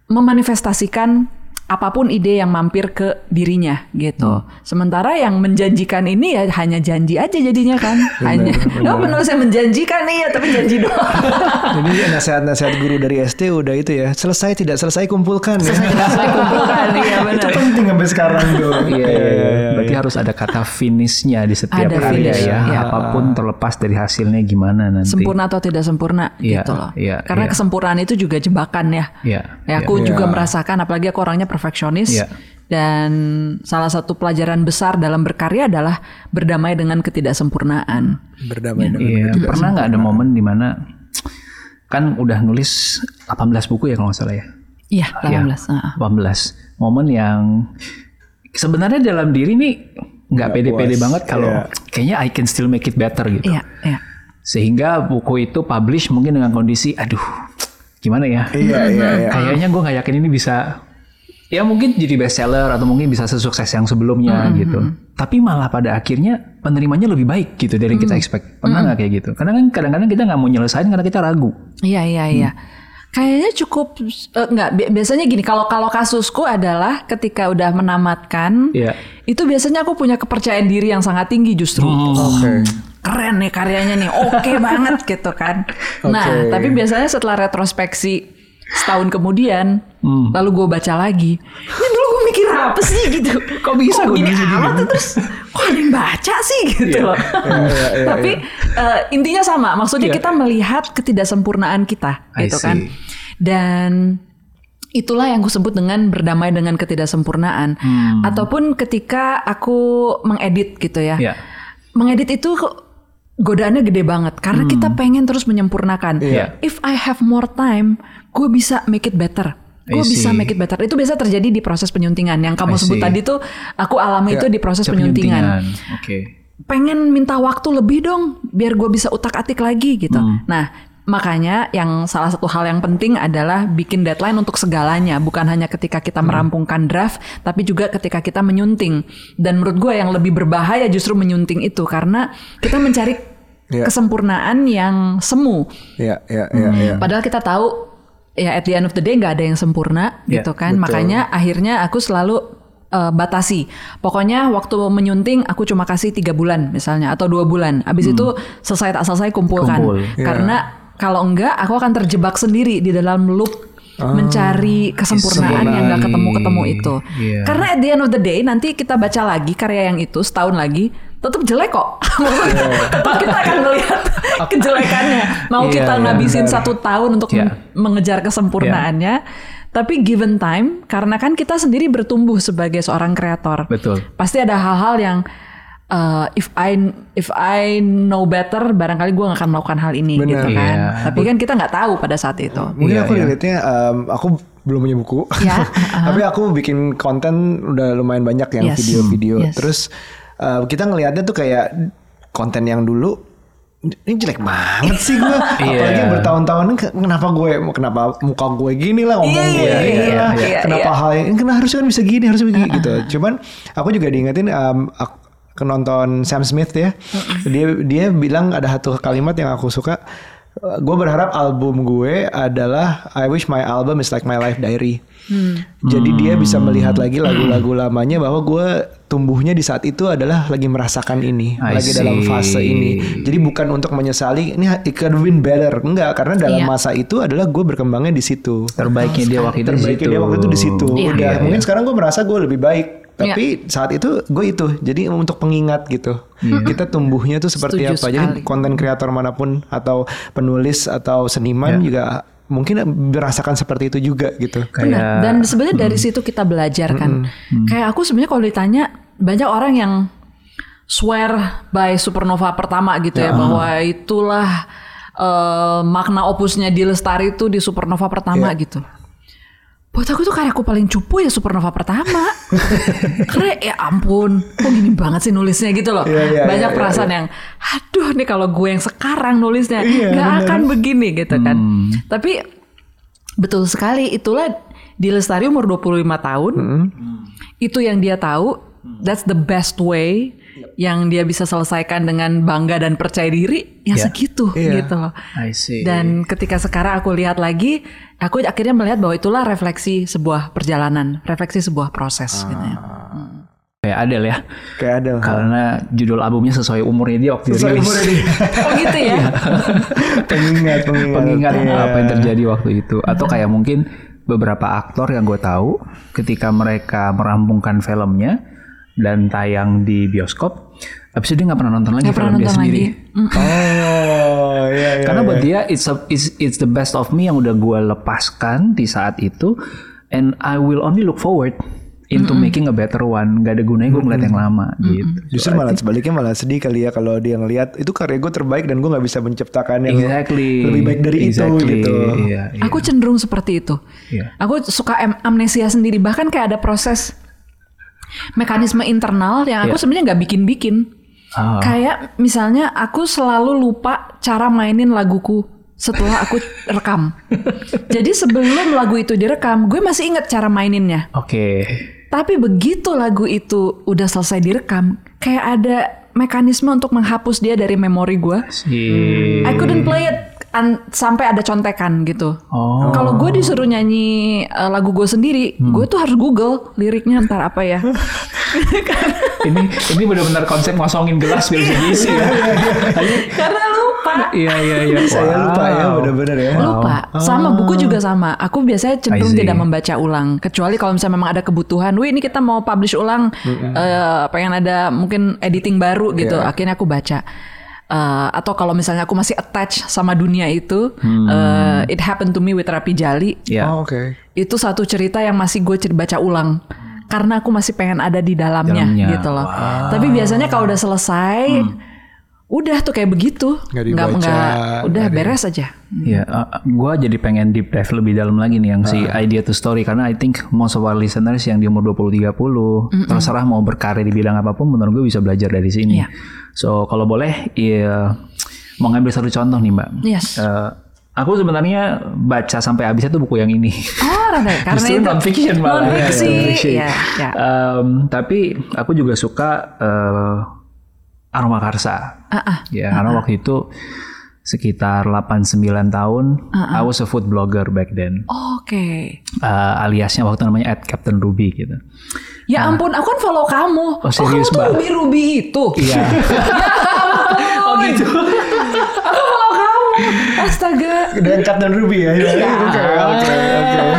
memanifestasikan apa pun ide yang mampir ke dirinya gitu. Sementara yang menjanjikan ini ya hanya janji aja jadinya kan. hanya oh penulis yang menjanjikan iya tapi janji doang. Jadi nasihat-nasihat guru dari SD udah itu ya. Selesai tidak selesai kumpulkan ya. Selesai kumpulkan iya itu benar. penting sampai sekarang tuh. Iya, berarti harus ada kata finishnya di setiap Ada karya finish, ya. iya. Apa pun terlepas dari hasilnya gimana nanti. Sempurna atau tidak sempurna Iya, gitu loh. iya, Karena iya. kesempurnaan itu juga jebakan ya. Iya, Ya, aku iya. juga Iya. merasakan apalagi aku orangnya perfeksionis Iya. dan salah satu pelajaran besar dalam berkarya adalah berdamai dengan ketidaksempurnaan. Berdamai dengan Iya, pernah nggak ada momen di mana kan udah nulis 18 buku ya kalau nggak salah ya? Iya, Iya, 18. heeh. 18. Momen yang sebenarnya dalam diri nih nggak pede-pede banget kalau Iya. kayaknya I can still make it better gitu. Iya, iya. Sehingga buku itu publish mungkin dengan kondisi aduh gimana ya? Iya, iya, iya. Kayaknya gue nggak yakin ini bisa ya mungkin jadi bestseller atau mungkin bisa sesukses yang sebelumnya gitu. Tapi malah pada akhirnya penerimanya lebih baik gitu dari yang kita expect. Pernah nggak kayak gitu? Karena kan kadang-kadang kita nggak mau nyelesain karena kita ragu. Iya, iya, iya. Kayaknya cukup eh, nggak bi- biasanya gini kalau kalau kasusku adalah ketika udah menamatkan Iya. itu biasanya aku punya kepercayaan diri yang sangat tinggi justru. Oke. keren nih karyanya nih, oke banget gitu kan. Nah, Oke. tapi biasanya setelah retrospeksi setahun kemudian, lalu gue baca lagi, ini dulu gue mikir apa sih gitu? Kok bisa Kok gua gini amat tuh terus? Kok ada yang baca sih gitu loh? tapi eh, intinya sama, maksudnya Iya. kita melihat ketidaksempurnaan kita, I gitu see. kan? Dan itulah yang gue sebut dengan berdamai dengan ketidaksempurnaan, Hmm. ataupun ketika aku mengedit gitu ya Iya. mengedit itu godaannya gede banget karena kita pengen terus menyempurnakan. Iya. If I have more time, gue bisa make it better. Gue bisa make it better. Itu biasa terjadi di proses penyuntingan. Yang kamu sebut tadi tuh aku alami itu di proses penyuntingan. Oke. Pengen minta waktu lebih dong biar gue bisa utak-atik lagi gitu. Nah, makanya yang salah satu hal yang penting adalah bikin deadline untuk segalanya, bukan hanya ketika kita merampungkan draft, tapi juga ketika kita menyunting. Dan menurut gue yang lebih berbahaya justru menyunting itu karena kita mencari Iya. kesempurnaan yang semu. Iya, iya, iya, iya. Padahal kita tahu ya at the end of the day nggak ada yang sempurna Ya, gitu kan. betul. Makanya akhirnya aku selalu uh, batasi. Pokoknya waktu menyunting aku cuma kasih tiga bulan misalnya atau dua bulan. Abis itu selesai tak selesai kumpulkan. Kumpul. Karena kalau enggak aku akan terjebak sendiri di dalam loop mencari kesempurnaan yang nggak ketemu-ketemu itu. Iya. Karena at the end of the day nanti kita baca lagi karya yang itu setahun lagi tetap jelek kok. Maksudnya, tetap kita akan melihat kejelekannya. Mau Iya, kita iya, ngabisin benar. satu tahun untuk Iya. men- mengejar kesempurnaannya. Tapi given time, karena kan kita sendiri bertumbuh sebagai seorang kreator. Betul. Pasti ada hal-hal yang uh, if I if I know better, barangkali gue gak akan melakukan hal ini Benar. gitu kan. Iya. Tapi kan kita nggak tahu pada saat itu. Mungkin Iya, aku iya. lihatnya em, aku belum punya buku. Ya, Tapi aku bikin konten udah lumayan banyak yang Yes. video-video. Yes. Terus eh, kita ngelihatnya tuh kayak konten yang dulu ini jelek banget sih gue. Apalagi yang bertahun-tahun kenapa gue kenapa muka gue gini lah ngomong Iya, gue iya, gini iya, lah. iya, kenapa iya. hal yang ini kenapa harusnya kan bisa gini harusnya begini gitu. Cuman aku juga diingetin em, ak- nonton Sam Smith ya. Dia dia bilang ada satu kalimat yang aku suka. Gue berharap album gue adalah I wish my album is like my life diary. Jadi dia bisa melihat lagi lagu-lagu lamanya bahwa gue tumbuhnya di saat itu adalah lagi merasakan ini, I lagi dalam see. fase ini. Jadi bukan untuk menyesali ini it could been better, enggak karena dalam Iya. masa itu adalah gue berkembangnya di situ. Terbaiknya dia waktu itu Terbaiknya situ. dia waktu itu di situ. Iya. Udah Iya, mungkin iya. sekarang gue merasa gue lebih baik. Tapi saat itu gue itu. Jadi untuk pengingat gitu. Kita tumbuhnya tuh seperti Setuju apa. Jadi sekali. konten kreator mana pun atau penulis atau seniman Iya. juga mungkin merasakan seperti itu juga gitu. Benar. Kayak Dan sebenarnya dari situ kita belajar kan. Hmm. Kayak aku sebenarnya kalau ditanya banyak orang yang swear by supernova pertama gitu ya, bahwa itulah eh, makna opusnya di Lestari itu di supernova pertama gitu. Buat aku tuh karyaku paling cupu ya supernova pertama. Karena ya ampun, kok gini banget sih nulisnya gitu loh. Iya, iya, Banyak iya, perasaan yang, aduh nih kalau gue yang sekarang nulisnya Iya, nggak benar. akan begini gitu kan. Hmm. Tapi betul sekali itulah di Lestari umur 25 tahun. Itu yang dia tahu. That's the best way yang dia bisa selesaikan dengan bangga dan percaya diri ya Iya. segitu Iya. gitu loh. I see. Dan ketika sekarang aku lihat lagi, aku akhirnya melihat bahwa itulah refleksi sebuah perjalanan, refleksi sebuah proses gitu ya. kayak Adele ya. Kayak ada. Karena judul albumnya sesuai umurnya dia waktu Sesuai dirilis. umurnya dia. Oh gitu ya. pengingat, pengingat. pengingat Iya. apa yang terjadi waktu itu atau kayak mungkin beberapa aktor yang gue tahu ketika mereka merampungkan filmnya dan tayang di bioskop habis itu dia nggak pernah nonton lagi pernah film dia nonton sendiri lagi. Mm. Oh, iya, iya. karena iya. buat dia it's, a- it's it's the best of me yang udah gue lepaskan di saat itu and I will only look forward into making a better one gak ada gunanya gue ngeliat yang lama gitu Justru malah sebaliknya malah sedih kali ya kalau dia ngelihat itu karya gue terbaik dan gue nggak bisa menciptakan yang exactly lebih baik dari exactly. itu gitu. iya, iya. Aku cenderung seperti itu. Iya. Aku suka am- amnesia sendiri. Bahkan kayak ada proses mekanisme internal yang aku Iya. sebenarnya nggak bikin-bikin. Ah. Kayak misalnya aku selalu lupa cara mainin laguku setelah aku rekam. Jadi sebelum lagu itu direkam, gue masih inget cara maininnya. oke Tapi begitu lagu itu udah selesai direkam, kayak ada mekanisme untuk menghapus dia dari memori gue. si I couldn't play it an- sampai ada contekan gitu. oh Kalau gue disuruh nyanyi uh, lagu gue sendiri, Hmm. gue tuh harus Google liriknya ntar apa ya. ini ini benar-benar konsep ngosongin gelas biar bisa diisi ya. Karena lupa. Iya iya iya. Saya lupa ya Wow. bener-bener ya. Lupa. Sama buku juga sama. Aku biasanya cenderung tidak membaca ulang. Kecuali kalau misalnya memang ada kebutuhan. Wih ini kita mau publish ulang. eh, pengen ada mungkin editing baru gitu. Akhirnya aku baca. Eh, atau kalau misalnya aku masih attach sama dunia itu. eh, it happened to me with Rapi Jali. Iya. Oh, oke. itu satu cerita yang masih gue baca ulang karena aku masih pengen ada di dalamnya, Dalamnya. gitu loh. Tapi biasanya kalau udah selesai, udah tuh kayak begitu, Nggak dibaca, udah nggak di- beres aja. Iya, gue jadi pengen deep dive lebih dalam lagi nih yang si idea to story karena I think most of our listeners yang di umur 20 30 terserah mau berkarya di bidang apa pun menurut gue bisa belajar dari sini. Iya. So kalau boleh ya mau ngambil satu contoh nih Mbak. Yes. Eh, aku sebenarnya baca sampai habisnya tuh buku yang ini. Oh, Rada, karena Justru itu non fiction malah. non-fiksi. Iya, non-fiction. Ya, ya. Em, tapi aku juga suka eh, aroma karsa. Ah, ah. Ya, karena waktu itu sekitar 8-9 tahun, I was a food blogger back then. Oke. Eh, aliasnya waktu namanya at Captain Ruby gitu. Ya ampun, aku kan follow kamu. Oh, serius, kamu tuh? Ruby Ruby itu. Iya. oh gitu. aku follow kamu. Astaga. Dan Captain Ruby ya. Oke, oke, oke. Oke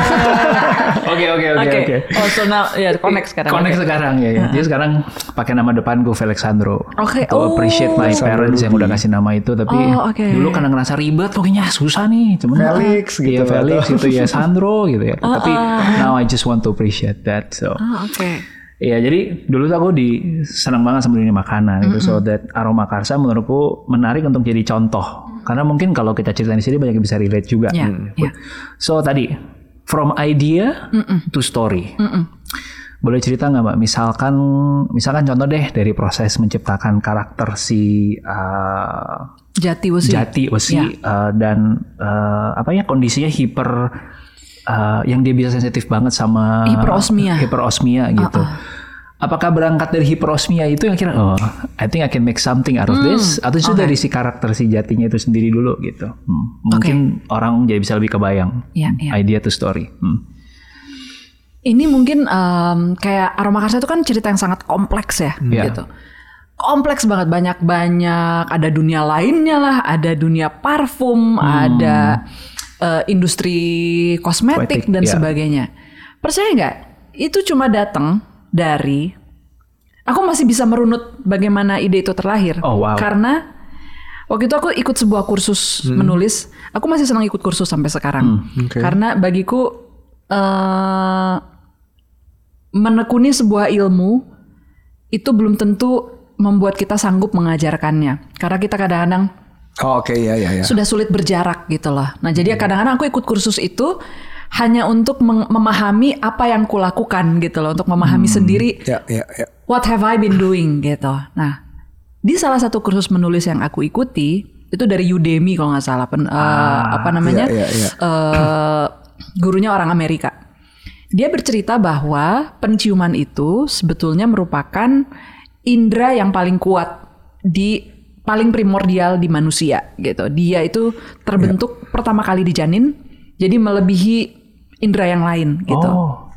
oke oke Oke. oke. Oh, so now ya connect sekarang. Connect sekarang ya, ya. Dia sekarang pakai nama depan gue Felixandro. Oke, To oh. appreciate my Alexandro parents yang udah kasih nama itu, tapi Oh, oke. dulu karena ngerasa ribet, pokoknya susah nih. Cuman Felix gitu, Iya Felix gitu ya, Sandro gitu ya. tapi now I just want to appreciate that. So. Ah, oke. Iya jadi dulu tuh aku di senang banget sama dunia makanan gitu so that aroma karsa menurutku menarik untuk jadi contoh karena mungkin kalau kita cerita di sini banyak yang bisa relate juga. Ya, Hmm. ya. So tadi from idea to story. Boleh cerita nggak mbak? Misalkan, misalkan contoh deh dari proses menciptakan karakter si uh, Jati Wesi. Jati Wesi Ya. uh, dan uh, apa ya kondisinya hiper uh, yang dia bisa sensitif banget sama Hiperosmia. hiperosmia gitu. Apakah berangkat dari hiperosmia itu yang kira oh I think I can make something out of this atau itu dari si karakter si jatinya itu sendiri dulu gitu. Hmm. Mungkin orang jadi bisa lebih kebayang Iya, iya. idea to story. Hmm. Ini mungkin em, kayak Aroma Karsa itu kan cerita yang sangat kompleks ya, Iya. gitu. Kompleks banget, banyak-banyak. Ada dunia lainnya lah, ada dunia parfum, ada eh, industri kosmetik Kosmetik, dan iya. sebagainya. Percaya nggak? Itu cuma datang dari aku masih bisa merunut bagaimana ide itu terlahir. Oh, wow. Karena waktu itu aku ikut sebuah kursus menulis. Aku masih senang ikut kursus sampai sekarang. oke. Karena bagiku eh menekuni sebuah ilmu itu belum tentu membuat kita sanggup mengajarkannya. Karena kita kadang-kadang Oh, oke ya ya ya. sudah sulit berjarak gitu loh. Nah jadi kadang-kadang aku ikut kursus itu hanya untuk memahami apa yang kulakukan gitu loh, untuk memahami sendiri Ya ya ya. what have I been doing gitu. Nah di salah satu kursus menulis yang aku ikuti itu dari Udemy kalau nggak salah, pen- eh, apa namanya, iya, iya. eh, gurunya orang Amerika. Dia bercerita bahwa penciuman itu sebetulnya merupakan indera yang paling kuat di paling primordial di manusia gitu. Dia itu terbentuk pertama kali di janin, jadi melebihi indera yang lain gitu. Oh.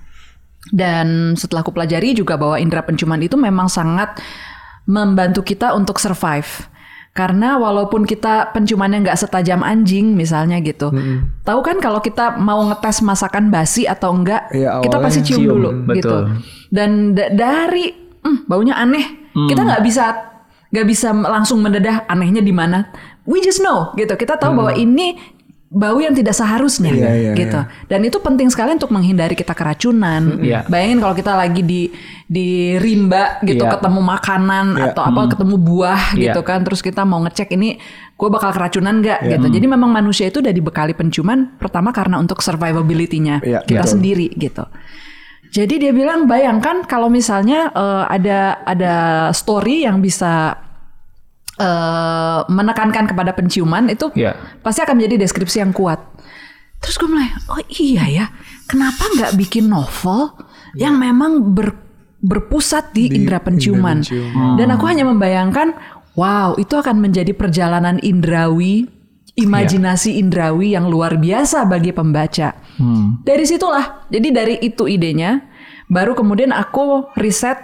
Dan setelah aku pelajari juga bahwa indera penciuman itu memang sangat membantu kita untuk survive. Karena walaupun kita penciumannya nggak setajam anjing misalnya gitu. Tahu kan kalau kita mau ngetes masakan basi atau enggak, Iya, kita pasti cium, cium, dulu betul. gitu. Dan da- dari "Hmm, baunya aneh, kita nggak bisa nggak bisa langsung mendedah anehnya di mana. We just know gitu. Kita tahu bahwa ini bau yang tidak seharusnya Iya, iya, gitu. Dan itu penting sekali untuk menghindari kita keracunan. Iya. Bayangin kalau kita lagi di di rimba gitu Iya. ketemu makanan Iya. atau apa ketemu buah Iya. gitu kan terus kita mau ngecek ini gue bakal keracunan nggak gitu. Jadi memang manusia itu udah dibekali penciuman pertama karena untuk survivability-nya Iya, kita betul. sendiri gitu. Jadi dia bilang bayangkan kalau misalnya eh, ada ada story yang bisa eh, menekankan kepada penciuman itu Iya. pasti akan menjadi deskripsi yang kuat. Terus gue mulai, oh iya ya, kenapa nggak bikin novel yang memang ber- berpusat di, indera penciuman? Dan aku hanya membayangkan, wow, itu akan menjadi perjalanan indrawi, imajinasi indrawi yang luar biasa bagi pembaca. Dari situlah, jadi dari itu idenya, baru kemudian aku riset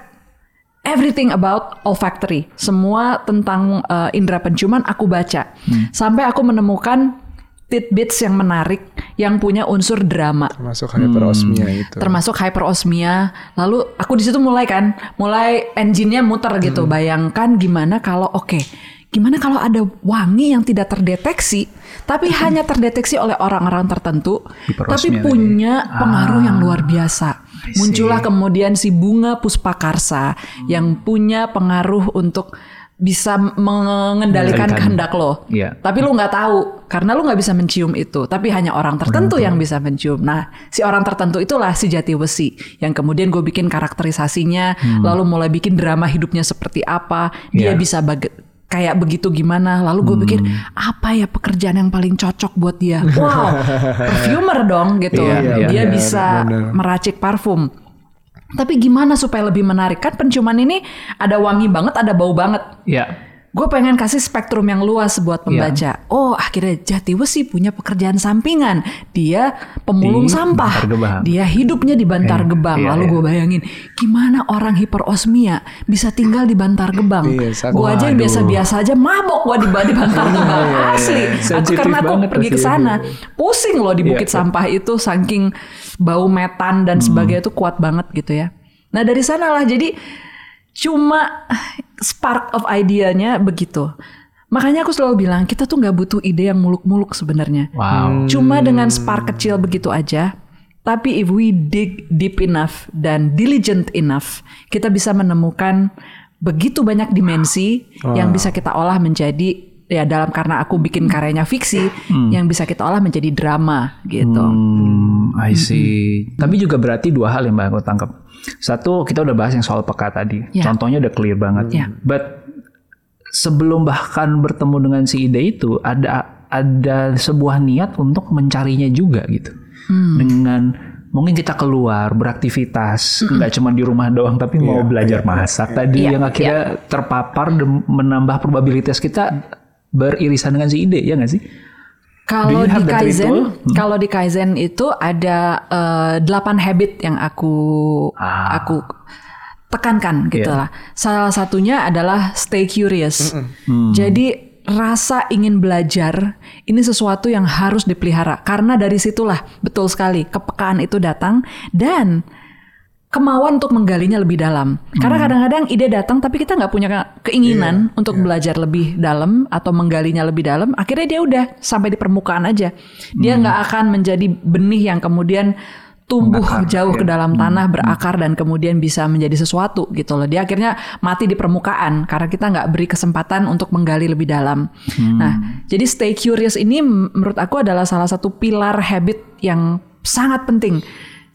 everything about olfactory. Semua tentang uh, indera penciuman aku baca. Sampai aku menemukan tidbits yang menarik yang punya unsur drama. Termasuk hyperosmia Hmm. itu. Termasuk hyperosmia. Lalu aku di situ mulai kan, mulai engine-nya muter gitu. Bayangkan gimana kalau oke, gimana kalau ada wangi yang tidak terdeteksi, tapi hanya terdeteksi oleh orang-orang tertentu, tapi punya pengaruh yang luar biasa. Muncullah kemudian si bunga puspakarsa yang punya pengaruh untuk bisa mengendalikan kehendak lo. Iya. Tapi lu nggak tahu karena lu nggak bisa mencium itu. Tapi hanya orang tertentu yang bisa mencium. Nah, si orang tertentu itulah si jati besi yang kemudian gue bikin karakterisasinya, lalu mulai bikin drama hidupnya seperti apa. Dia Iya. bisa baga- kayak begitu gimana. Lalu gue pikir apa ya pekerjaan yang paling cocok buat dia? Wow, perfumer dong gitu. Iya, iya, dia benar, bisa benar. meracik parfum. Tapi gimana supaya lebih menarik? Kan penciuman ini ada wangi banget, ada bau banget. Ya. Gue pengen kasih spektrum yang luas buat pembaca. Oh, akhirnya Jati Wesi punya pekerjaan sampingan. Dia pemulung Di sampah. Dia hidupnya di Bantar Iya, Gebang. iya, Lalu iya. gue bayangin, gimana orang hiperosmia bisa tinggal di Bantar Gebang? Iya, sangat- gue aja yang biasa-biasa aja mabok gue di, di Bantar Gebang. Asli. Aku Sensitif karena aku pergi ke sana, pusing loh di Iya, bukit iya. sampah itu saking bau metan dan sebagainya itu kuat banget gitu ya. Nah dari sanalah jadi cuma spark of idea-nya begitu. Makanya aku selalu bilang kita tuh nggak butuh ide yang muluk-muluk sebenarnya. Wow. Cuma dengan spark kecil begitu aja. Tapi if we dig deep enough dan diligent enough, kita bisa menemukan begitu banyak dimensi yang bisa kita olah menjadi ya dalam karena aku bikin karyanya fiksi yang bisa kita olah menjadi drama gitu. Hmm, I see. Tapi juga berarti dua hal yang mbak aku tangkap. Satu kita udah bahas yang soal peka tadi. Ya. Contohnya udah clear banget. Ya. But sebelum bahkan bertemu dengan si ide itu ada ada sebuah niat untuk mencarinya juga gitu. Hmm. Dengan mungkin kita keluar beraktivitas nggak cuma di rumah doang tapi mau belajar masak tadi Iya, yang akhirnya terpapar dan menambah probabilitas kita beririsan dengan si ide ya nggak sih? Kalau di Kaizen, ritual? kalau di Kaizen itu ada eh, delapan habit yang aku Ah. aku tekankan gitu Iya. lah. Salah satunya adalah stay curious. Jadi rasa ingin belajar ini sesuatu yang harus dipelihara karena dari situlah betul sekali kepekaan itu datang dan kemauan untuk menggalinya lebih dalam. Karena kadang-kadang ide datang tapi kita nggak punya ke- keinginan untuk belajar lebih dalam atau menggalinya lebih dalam. Akhirnya dia udah sampai di permukaan aja. Dia nggak akan menjadi benih yang kemudian tumbuh jauh ke dalam tanah berakar dan kemudian bisa menjadi sesuatu gitu loh. Dia akhirnya mati di permukaan karena kita nggak beri kesempatan untuk menggali lebih dalam. Nah, jadi stay curious ini menurut aku adalah salah satu pilar habit yang sangat penting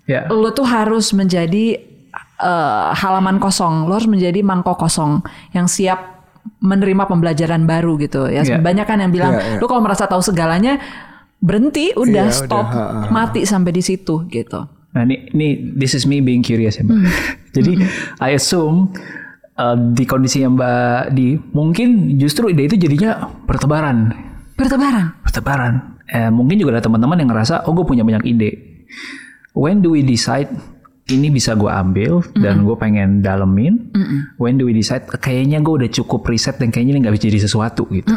Ya. lo tuh harus menjadi eh, halaman kosong, lo harus menjadi mangkok kosong yang siap menerima pembelajaran baru gitu ya. Iya. Banyak kan yang bilang, Iya, iya. lo kalau merasa tahu segalanya berhenti, udah Iya, stop, udah, ha, ha. mati sampai di situ gitu. Nah ini, ini this is me being curious ya mbak. Jadi I assume uh, di kondisi yang mbak di mungkin justru ide itu jadinya bertebaran, Bertebaran. bertebaran. Eh, mungkin juga ada teman-teman yang ngerasa oh gue punya banyak ide. When do we decide ini bisa gue ambil dan gue pengen dalemin? When do we decide kayaknya gue udah cukup riset dan kayaknya ini nggak bisa jadi sesuatu gitu.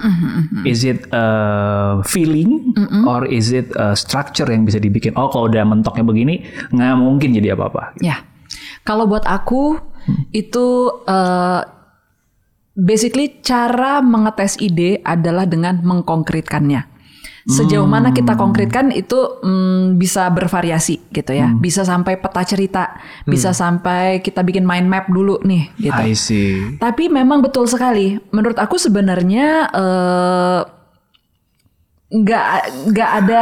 Is it a feeling or is it a structure yang bisa dibikin? Oh kalau udah mentoknya begini nggak mungkin jadi apa-apa. Ya, kalau buat aku itu eh, basically cara mengetes ide adalah dengan mengkonkretkannya. Sejauh mana kita konkretkan itu mm, bisa bervariasi gitu ya, bisa sampai peta cerita, bisa sampai kita bikin mind map dulu nih gitu. I see. Tapi memang betul sekali. Menurut aku sebenarnya eh, nggak nggak ada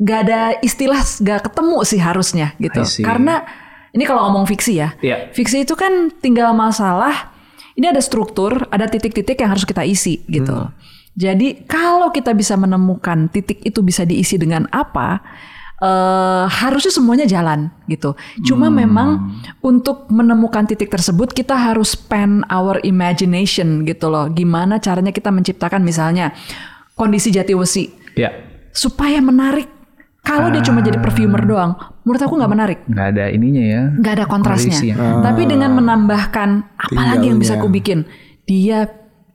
nggak ada istilah nggak ketemu sih harusnya gitu. Karena ini kalau ngomong fiksi ya, Iya. fiksi itu kan tinggal masalah. Ini ada struktur, ada titik-titik yang harus kita isi gitu. Jadi kalau kita bisa menemukan titik itu bisa diisi dengan apa, eh, harusnya semuanya jalan gitu. Cuma memang untuk menemukan titik tersebut kita harus spend our imagination gitu loh. Gimana caranya kita menciptakan misalnya kondisi jati besi Ya, supaya menarik. Kalau dia cuma jadi perfumer doang, menurut aku nggak menarik nggak ada ininya ya. nggak ada kontrasnya. Ya. Tapi dengan menambahkan apa lagi yang bisa aku bikin? Dia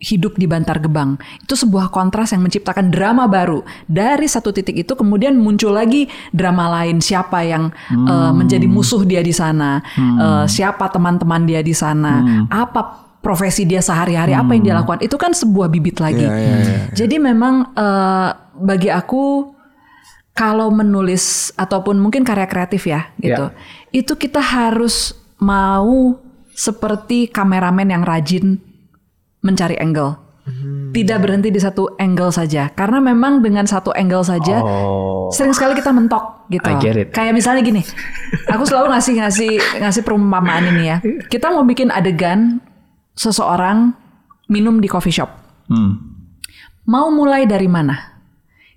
hidup di Bantar Gebang. Itu sebuah kontras yang menciptakan drama baru. Dari satu titik itu kemudian muncul lagi drama lain. Siapa yang eh, menjadi musuh dia di sana? Eh, siapa teman-teman dia di sana? Apa profesi dia sehari-hari? Apa yang dia lakukan? Itu kan sebuah bibit lagi. Iya, iya, iya. Jadi memang eh, bagi aku kalau menulis ataupun mungkin karya kreatif ya gitu, itu kita harus mau seperti kameramen yang rajin mencari angle. Tidak berhenti di satu angle saja, karena memang dengan satu angle saja Oh. sering sekali kita mentok gitu. Kayak misalnya gini, aku selalu ngasih ngasih ngasih perumpamaan ini ya. Kita mau bikin adegan seseorang minum di coffee shop. Hmm. Mau mulai dari mana?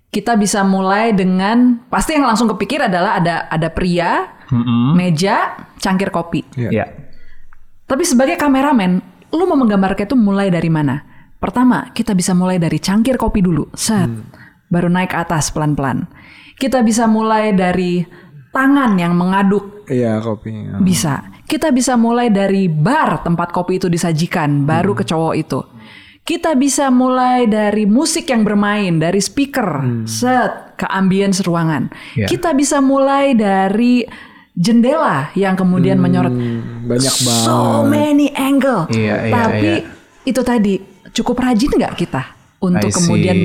Kita bisa mulai dengan pasti yang langsung kepikir adalah ada ada pria, Mm-mm. meja, cangkir kopi. Iya. Ya. Tapi sebagai kameramen, lu mau menggambarkan itu mulai dari mana? Pertama, kita bisa mulai dari cangkir kopi dulu, set, baru naik ke atas pelan-pelan. Kita bisa mulai dari tangan yang mengaduk, Iya kopinya. bisa. Kita bisa mulai dari bar tempat kopi itu disajikan, baru ke cowok itu. Kita bisa mulai dari musik yang bermain, dari speaker, set, ke ambience ruangan. Ya. Kita bisa mulai dari jendela yang kemudian menyorot Hmm, banyak banget. so many angle. Iya, iya, Tapi iya. itu tadi cukup rajin nggak kita untuk kemudian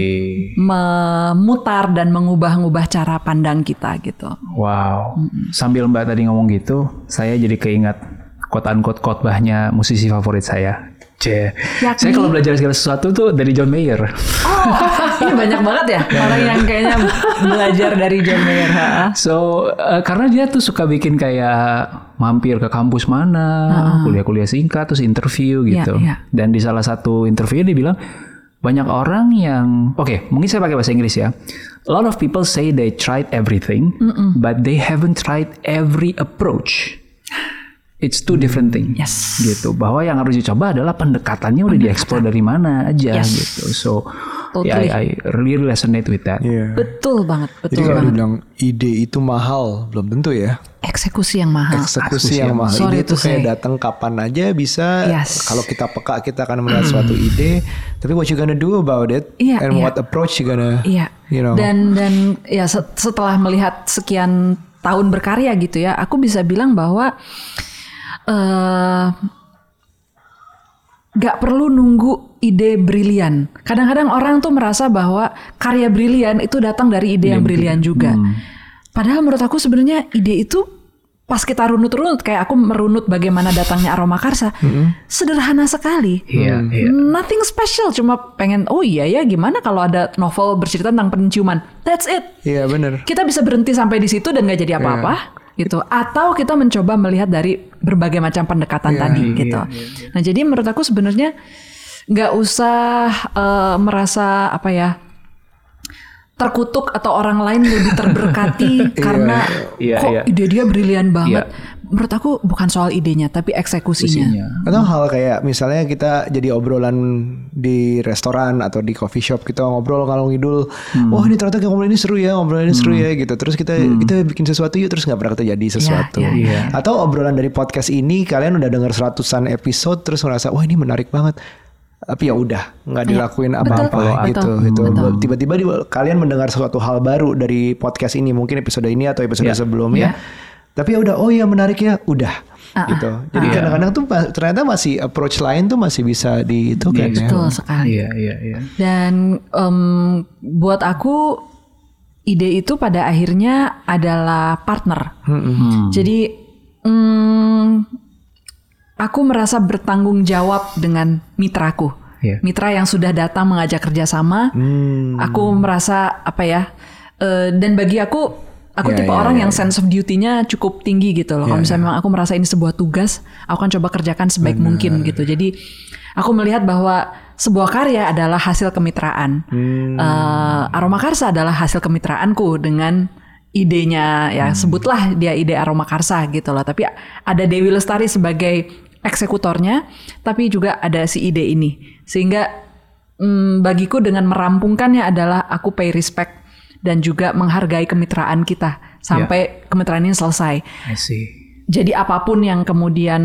memutar dan mengubah-ubah cara pandang kita gitu. Wow. Sambil Mbak tadi ngomong gitu, saya jadi keingat quote unquote khotbahnya musisi favorit saya. C. Yakni? Saya kalau belajar segala sesuatu tuh dari John Mayer. Oh, ini banyak banget ya orang yang kayaknya belajar dari John Mayer. ha? So, eh, karena dia tuh suka bikin kayak mampir ke kampus mana, kuliah-kuliah singkat, terus interview gitu. Iya, iya. Dan di salah satu interview dia bilang, banyak orang yang oke mungkin saya pakai bahasa Inggris ya a lot of people say they tried everything but they haven't tried every approach it's two different things Yes. gitu bahwa yang harus dicoba adalah pendekatannya udah dieksplor dari mana aja Yes. gitu so Totally. yeah, I, I really resonate with that Iya. Betul banget, Jadi betul kalau banget. dibilang ide itu mahal, belum tentu ya. Eksekusi yang mahal. Eksekusi yang mahal. Sorry ide itu kayak datang kapan aja bisa. Yes. Kalau kita peka kita akan melihat suatu ide. Tapi what you gonna do about it? Iya, and iya. what approach you gonna? Iya. You know. Dan dan ya set- setelah melihat sekian tahun berkarya gitu ya, aku bisa bilang bahwa eh nggak perlu nunggu ide brilian. Kadang-kadang orang tuh merasa bahwa karya brilian itu datang dari ide yang brilian juga. Padahal menurut aku sebenarnya ide itu pas kita runut-runut kayak aku merunut bagaimana datangnya aroma karsa, sederhana sekali. Iya, iya. Nothing special, cuma pengen oh iya ya gimana kalau ada novel bercerita tentang penciuman. That's it. Iya bener. Kita bisa berhenti sampai di situ dan nggak jadi apa-apa gitu. Atau kita mencoba melihat dari berbagai macam pendekatan tadi gitu. Nah jadi menurut aku sebenarnya nggak usah eh, merasa apa ya terkutuk atau orang lain lebih terberkati karena Iya, kok iya. ide dia brilian banget. Iya. Menurut aku bukan soal idenya tapi eksekusinya. Isinya. Atau hal kayak misalnya kita jadi obrolan di restoran atau di coffee shop kita ngobrol kalau ngidul, Hmm. wah ini ternyata ngobrol ini seru ya, ngobrol ini seru ya gitu. Terus kita kita bikin sesuatu yuk terus nggak pernah terjadi sesuatu. iya, iya. Atau obrolan dari podcast ini kalian udah dengar seratusan episode terus ngerasa wah ini menarik banget. Tapi ya udah nggak dilakuin apa-apa betul, gitu. betul, tiba-tiba kalian mendengar sesuatu hal baru dari podcast ini mungkin episode ini atau episode Iya. sebelumnya. Tapi ya udah oh iya menarik ya udah Ah, gitu. Jadi Iya. kadang-kadang tuh ternyata masih approach lain tuh masih bisa di itu kan ya. Betul sekali. Iya, iya, iya. Dan em, buat aku ide itu pada akhirnya adalah partner. Jadi mm, aku merasa bertanggung jawab dengan mitraku. Iya. Mitra yang sudah datang mengajak kerjasama. Hmm. Aku merasa apa ya? eh, dan bagi aku, aku Ya, tipe ya, orang ya, yang sense of duty-nya cukup tinggi gitu loh. Kalau misalnya memang aku merasa ini sebuah tugas, aku akan coba kerjakan sebaik mungkin gitu. Jadi aku melihat bahwa sebuah karya adalah hasil kemitraan. Hmm. Eh, Aroma Karsa adalah hasil kemitraanku dengan idenya ya Hmm. sebutlah dia ide Aroma Karsa gitu loh. Tapi ada Dewi Lestari sebagai eksekutornya, tapi juga ada si ide ini. Sehingga mm, bagiku dengan merampungkannya adalah aku pay respect dan juga menghargai kemitraan kita sampai kemitraan ini selesai. I see. Jadi apa pun yang kemudian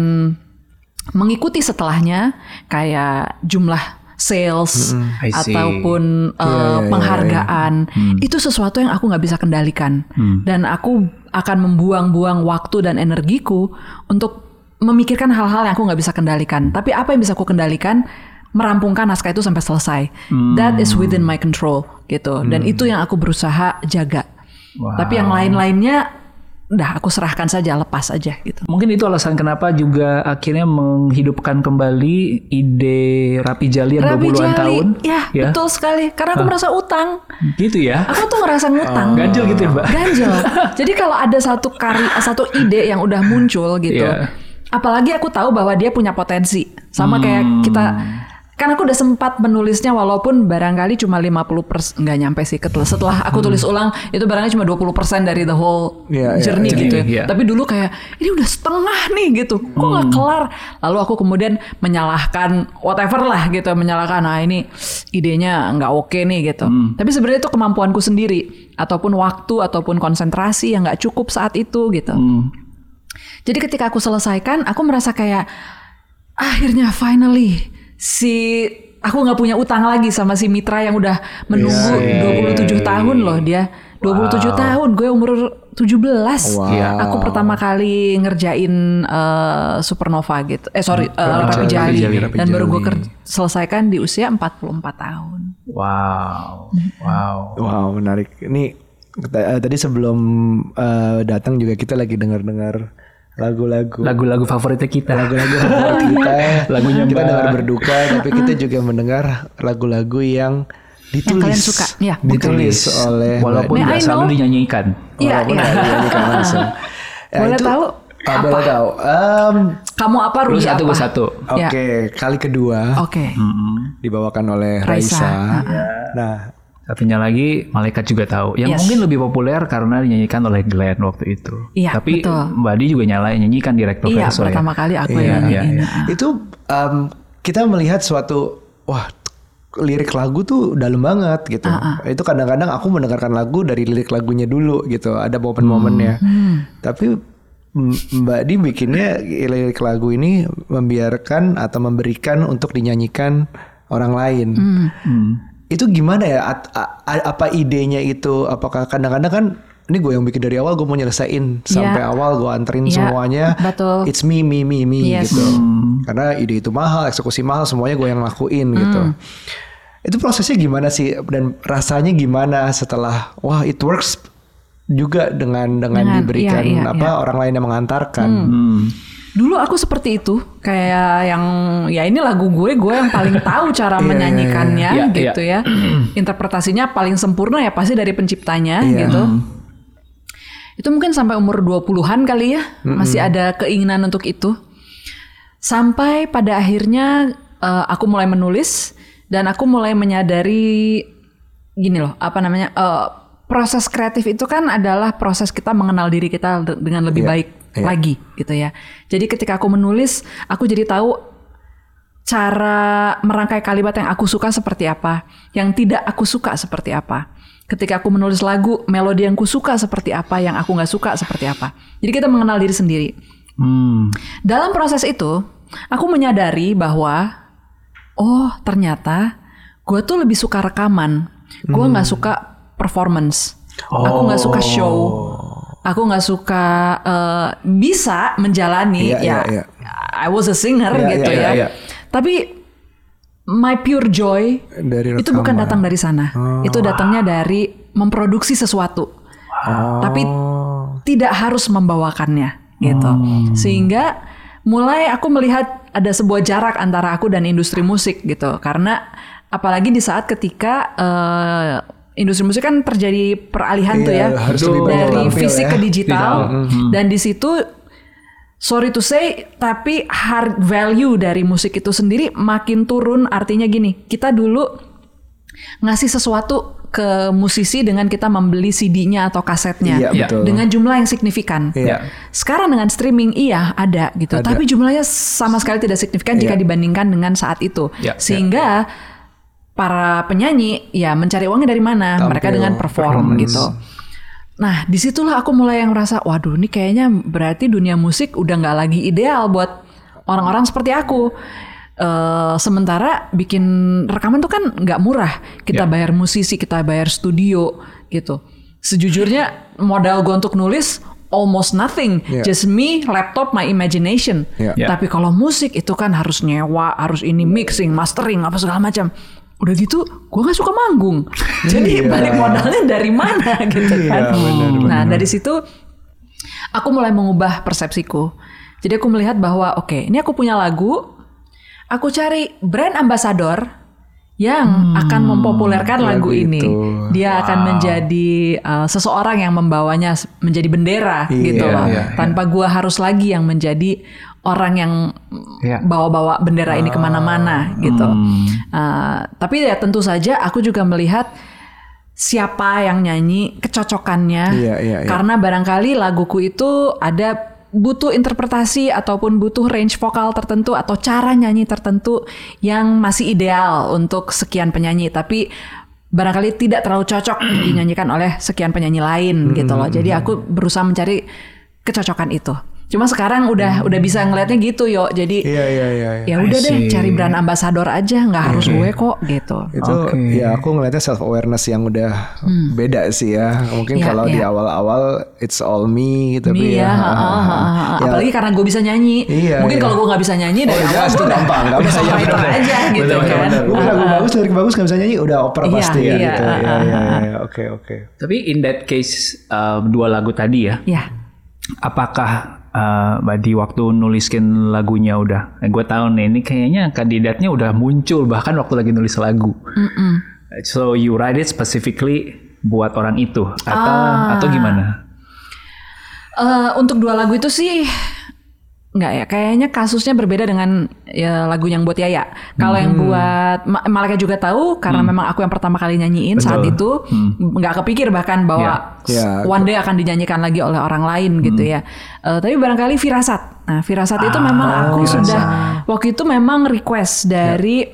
mengikuti setelahnya kayak jumlah sales I see. ataupun uh, Iya, iya, iya, penghargaan itu sesuatu yang aku nggak bisa kendalikan dan aku akan membuang-buang waktu dan energiku untuk memikirkan hal-hal yang aku nggak bisa kendalikan. Tapi apa yang bisa aku kendalikan? Merampungkan naskah itu sampai selesai. That is within my control gitu. Dan itu yang aku berusaha jaga. Wow. Tapi yang lain-lainnya udah aku serahkan saja, lepas aja gitu. Mungkin itu alasan kenapa juga akhirnya menghidupkan kembali ide Rapi Jali yang Rapi berpuluhan Jali, tahun. ya, betul sekali. Karena aku merasa utang. Gitu ya. Aku tuh ngerasa ngutang. Ganjel gitu ya, Mbak. Ganjel. Jadi kalau ada satu karya, satu ide yang udah muncul gitu, Iya. apalagi aku tahu bahwa dia punya potensi, sama kayak Hmm. kita. Kan aku udah sempat menulisnya walaupun barangkali cuma 50 persen, nggak nyampe sih. Ketel- Setelah aku tulis ulang, itu barangkali cuma 20 persen dari the whole Hmm. Iya, journey iya. gitu. Journey, iya. Tapi dulu kayak ini udah setengah nih gitu, kok nggak Hmm. kelar? Lalu aku kemudian menyalahkan whatever lah gitu, menyalahkan ah ini idenya nggak oke nih gitu. Hmm. Tapi sebenarnya itu kemampuanku sendiri, ataupun waktu ataupun konsentrasi yang nggak cukup saat itu gitu. Hmm. Jadi ketika aku selesaikan, aku merasa kayak akhirnya finally si aku nggak punya utang lagi sama si mitra yang udah menunggu Iya, 27 tahun loh dia. 27 tahun, gue umur 17. Wow. Aku pertama kali ngerjain eh, Supernova gitu. Eh sorry, eh, Rapi Rapi Jali, Jali. Rapi Jali. Dan baru gue selesaikan di usia 44 tahun. Wow. Wow. Wow menarik. Ini eh, tadi sebelum eh, datang juga kita lagi dengar-dengar lagu-lagu Lagu-lagu favoritnya kita. lagu-lagu favorit kita. Lagunya kita dengar berduka, tapi kita juga mendengar lagu-lagu yang ditulis. kalian suka, ya, ditulis oleh Walaupun nggak selalu dinyanyikan. Iya, Walaupun iya. langsung. Ya, Boleh itu tahu Ah, boleh tahu. Em, Kamu apa Lu Rudi satu, apa? satu. Oke, Ya. kali kedua Oke. dibawakan oleh Raisa. Raisa. Nah, Satunya lagi Malaikat juga tahu. Yang Yes. mungkin lebih populer karena dinyanyikan oleh Glenn waktu itu. Iya, Tapi betul. Mbak Di juga nyalain nyanyikan direktur Iya, verso ya. pertama kali aku Iya, yang iya, nyanyiin. iya. itu em, kita melihat suatu wah lirik lagu tuh dalam banget gitu. Ah, Itu kadang-kadang aku mendengarkan lagu dari lirik lagunya dulu gitu. Ada momen-momennya. Hmm. Tapi M- Mbak Di bikinnya lirik lagu ini membiarkan atau memberikan untuk dinyanyikan orang lain. Hmm. Itu gimana ya? At- a- a- apa idenya itu? Apakah kadang-kadang kan ini gue yang bikin dari awal gue mau nyelesain sampai awal gue anterin Iya, semuanya. betul. It's me me me me Yes. gitu. Karena ide itu mahal, eksekusi mahal, semuanya gue yang lakuin gitu. Hmm. Itu prosesnya gimana sih dan rasanya gimana setelah wah it works juga dengan dengan, Dengan- diberikan iya, iya, apa orang lain yang mengantarkan. Hmm. Dulu aku seperti itu, kayak yang ya ini lagu gue, gue yang paling tahu cara menyanyikannya Iya, gitu ya. Interpretasinya paling sempurna ya pasti dari penciptanya Iya. gitu. Itu mungkin sampai umur 20-an kali ya, masih ada keinginan untuk itu. Sampai pada akhirnya eh, aku mulai menulis dan aku mulai menyadari gini loh, apa namanya? eh, proses kreatif itu kan adalah proses kita mengenal diri kita de- dengan lebih Iya, baik iya. lagi gitu ya. Jadi ketika aku menulis, aku jadi tahu cara merangkai kalimat yang aku suka seperti apa, yang tidak aku suka seperti apa. Ketika aku menulis lagu, melodi yang aku suka seperti apa, yang aku nggak suka seperti apa. Jadi kita mengenal diri sendiri. Hmm. Dalam proses itu, aku menyadari bahwa, oh ternyata gue tuh lebih suka rekaman. Gue Hmm. nggak suka performance. Aku nggak suka show. Aku nggak suka eh, bisa menjalani Iya, ya. iya, iya. I was a singer Iya, gitu iya, ya. iya. Tapi my pure joy Dari itu bukan datang dari sana. Itu datangnya dari memproduksi sesuatu. Oh. Tapi tidak harus membawakannya gitu. Sehingga mulai aku melihat ada sebuah jarak antara aku dan industri musik gitu. Karena apalagi di saat ketika eh, industri musik kan terjadi peralihan tuh Iya, ya harus lebih banyak dari fisik ya. ke digital Digital. dan di situ sorry to say tapi hard value dari musik itu sendiri makin turun artinya gini kita dulu ngasih sesuatu ke musisi dengan kita membeli CD-nya atau kasetnya Iya, betul. dengan jumlah yang signifikan. Iya. Sekarang dengan streaming iya ada gitu, Ada. tapi jumlahnya sama sekali tidak signifikan jika Iya. dibandingkan dengan saat itu. Iya, Sehingga para penyanyi ya mencari uangnya dari mana? Tampil, Mereka dengan perform performance. gitu. Nah di situlah aku mulai yang merasa, waduh ini kayaknya berarti dunia musik udah nggak lagi ideal buat orang-orang seperti aku. Eh, sementara bikin rekaman tuh kan nggak murah. Kita Ya. bayar musisi, kita bayar studio gitu. Sejujurnya modal gue untuk nulis almost nothing, Ya. just me, laptop, my imagination. Ya. Ya. Tapi kalau musik itu kan harus nyewa, harus ini mixing, mastering, apa segala macam. Udah gitu, gue nggak suka manggung. Jadi Iya. balik modalnya dari mana gitu kan? Iya, benar, nah dari situ aku mulai mengubah persepsiku. Jadi aku melihat bahwa oke, ini aku punya lagu, aku cari brand ambassador yang akan mempopulerkan lagu, lagu ini. Dia akan menjadi uh, seseorang yang membawanya menjadi bendera Iya, gitu loh. iya, Tanpa gua harus lagi yang menjadi orang yang Iya. bawa-bawa bendera ini ke mana-mana gitu. Hmm. Uh, tapi ya tentu saja aku juga melihat siapa yang nyanyi, kecocokannya. Iya, iya, iya. Karena barangkali laguku itu ada butuh interpretasi ataupun butuh range vokal tertentu atau cara nyanyi tertentu yang masih ideal untuk sekian penyanyi, tapi barangkali tidak terlalu cocok dinyanyikan oleh sekian penyanyi lain gitu loh. Jadi aku berusaha mencari kecocokan itu. Cuma sekarang udah udah bisa ngelihatnya gitu yo. Jadi Iya iya iya. iya. ya udah deh cari brand ambassador aja, nggak harus gue kok gitu. Itu Oke. ya aku ngeliatnya self awareness yang udah beda sih ya. Mungkin Iya, kalau di iya. awal-awal it's all me gitu tapi Iya, ya. ha, ha, ha, ha. ya, apalagi karena gue bisa nyanyi. Iya, Mungkin iya. kalau gue nggak bisa nyanyi dari Oh, awal gue itu udah gampang, udah Iya, songwriter benar. aja gitu Benar, kan. benar, Gue lagu bagus, lirik bagus gak bisa nyanyi, udah oper Iya, pasti iya, gitu. ah, Iya iya iya. Oke oke. Tapi in that case uh, dua lagu tadi ya, Ya, apakah uh, Di waktu nuliskin lagunya udah, eh, gue tahu nih ini kayaknya kandidatnya udah muncul bahkan waktu lagi nulis lagu. So you write it specifically buat orang itu atau Ah. atau gimana? Eh, untuk dua lagu itu sih nggak ya kayaknya kasusnya berbeda dengan ya, lagu yang buat Yaya. Kalau yang buat Ma- Malika juga tahu karena memang aku yang pertama kali nyanyiin saat itu nggak kepikir bahkan bahwa Ya. one day akan dinyanyikan lagi oleh orang lain gitu ya. Eh, tapi barangkali firasat. Nah firasat itu memang aku sudah waktu itu memang request dari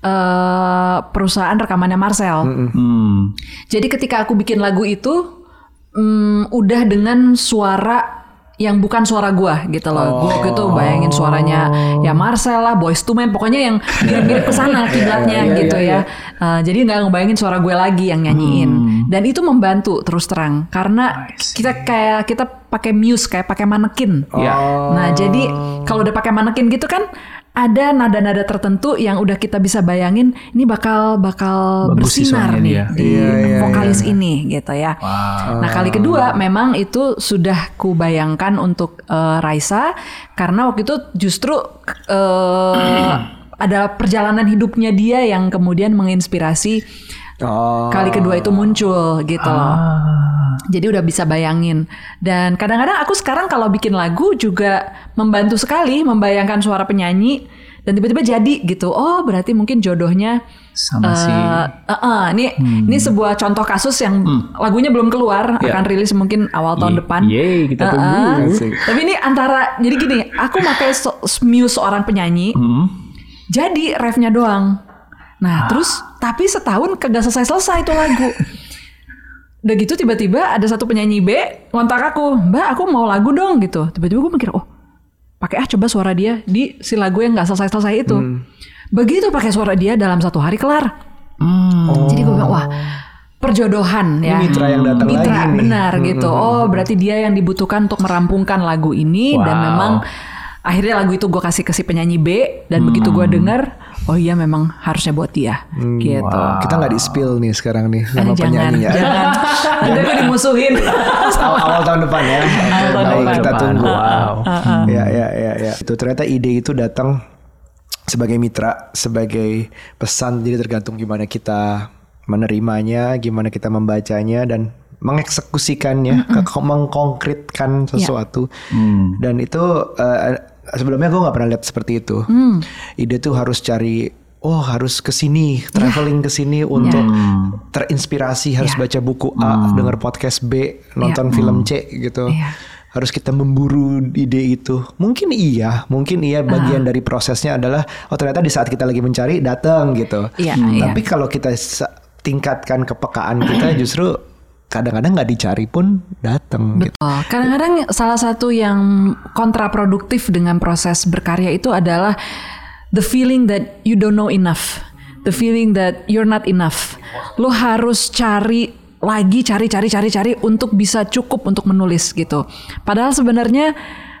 eh, perusahaan rekamannya Marcel. Hmm. Jadi ketika aku bikin lagu itu mm, udah dengan suara yang bukan suara gua gitu loh. Gua waktu itu bayangin suaranya ya Marcel lah, Boys to Men, pokoknya yang mirip-mirip ke sana kiblatnya gitu ya. Uh, jadi nggak ngebayangin suara gue lagi yang nyanyiin. Dan itu membantu terus terang karena kita kayak kita pakai muse kayak pakai manekin. Ya. Nah, jadi kalau udah pakai manekin gitu kan ada nada-nada tertentu yang udah kita bisa bayangin ini bakal bakal Bagus bersinar nih dia. di vokalis ini gitu ya. Nah, kali kedua memang itu sudah kubayangkan untuk eh, Raisa karena waktu itu justru eh, ada perjalanan hidupnya dia yang kemudian menginspirasi Oh. kali kedua itu muncul gitu loh. Ah. Jadi udah bisa bayangin. Dan kadang-kadang aku sekarang kalau bikin lagu juga membantu sekali membayangkan suara penyanyi dan tiba-tiba jadi gitu. Oh, berarti mungkin jodohnya Sama si eh, eh, eh, ini ini sebuah contoh kasus yang lagunya belum keluar, Ya. akan rilis mungkin awal tahun Ye- depan. yeay, kita Eh, tunggu. Asik. Tapi ini antara jadi gini, aku pakai so, muse seorang penyanyi, Hmm. jadi refnya doang. Nah, terus tapi setahun kagak selesai-selesai itu lagu. Udah gitu tiba-tiba ada satu penyanyi B ngontak aku, "Mbak, aku mau lagu dong." gitu. Tiba-tiba gue mikir, "Oh, pakai ah coba suara dia di si lagu yang nggak selesai-selesai itu." Begitu pakai suara dia dalam satu hari kelar. Hmm. Jadi gue bilang, "Wah, perjodohan ya." Ini mitra yang datang Mitra, lagi nih. benar gitu. Oh, berarti dia yang dibutuhkan untuk merampungkan lagu ini dan Wow. memang akhirnya lagu itu gue kasih ke si penyanyi B dan begitu gue denger, oh iya memang harusnya buat dia gitu. Kita nggak di spill nih sekarang nih Eh, sama jangan, penyanyinya. jangan. Nanti gue dimusuhin. awal, awal tahun depan ya. Oke, tahun baik, depan. kita tunggu. Wow. Ya, ya, ya, ya. Itu ternyata ide itu datang sebagai mitra, sebagai pesan. Jadi tergantung gimana kita menerimanya, gimana kita membacanya dan mengeksekusikannya, ke- mengkonkretkan sesuatu. Dan itu eh, sebelumnya gue nggak pernah lihat seperti itu. Ide tuh harus cari Oh harus ke sini, traveling ke sini untuk terinspirasi, harus Ya. baca buku A, denger podcast B, nonton film C gitu. Iya. Harus kita memburu ide itu. Mungkin iya, mungkin iya bagian dari prosesnya adalah oh ternyata di saat kita lagi mencari datang gitu. Iya, iya. Tapi kalau kita tingkatkan kepekaan kita justru kadang-kadang nggak dicari pun datang gitu. Kadang-kadang salah satu yang kontraproduktif dengan proses berkarya itu adalah the feeling that you don't know enough, the feeling that you're not enough. Lo harus cari lagi, cari, cari, cari, cari untuk bisa cukup untuk menulis gitu. Padahal sebenarnya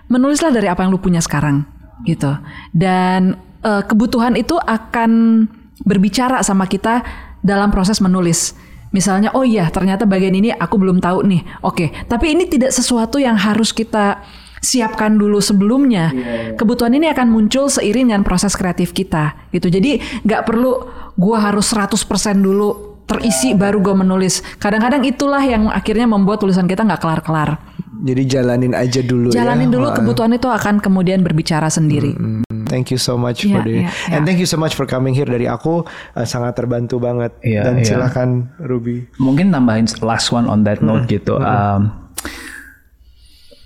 menulislah dari apa yang lo punya sekarang gitu. Dan eh, kebutuhan itu akan berbicara sama kita dalam proses menulis. Misalnya, oh iya ternyata bagian ini aku belum tahu nih. Oke, tapi ini tidak sesuatu yang harus kita siapkan dulu sebelumnya. Kebutuhan ini akan muncul seiring dengan proses kreatif kita gitu. Jadi nggak perlu gua harus 100% dulu terisi baru gua menulis. Kadang-kadang itulah yang akhirnya membuat tulisan kita nggak kelar-kelar. Jadi jalanin aja dulu ya. Jalanin dulu Wah. kebutuhan itu akan kemudian berbicara sendiri. Hmm, Thank you so much Iya, for the iya, iya. and thank you so much for coming here dari aku eh, sangat terbantu banget Iya, dan iya. silakan Ruby. Mungkin tambahin last one on that note gitu. Um,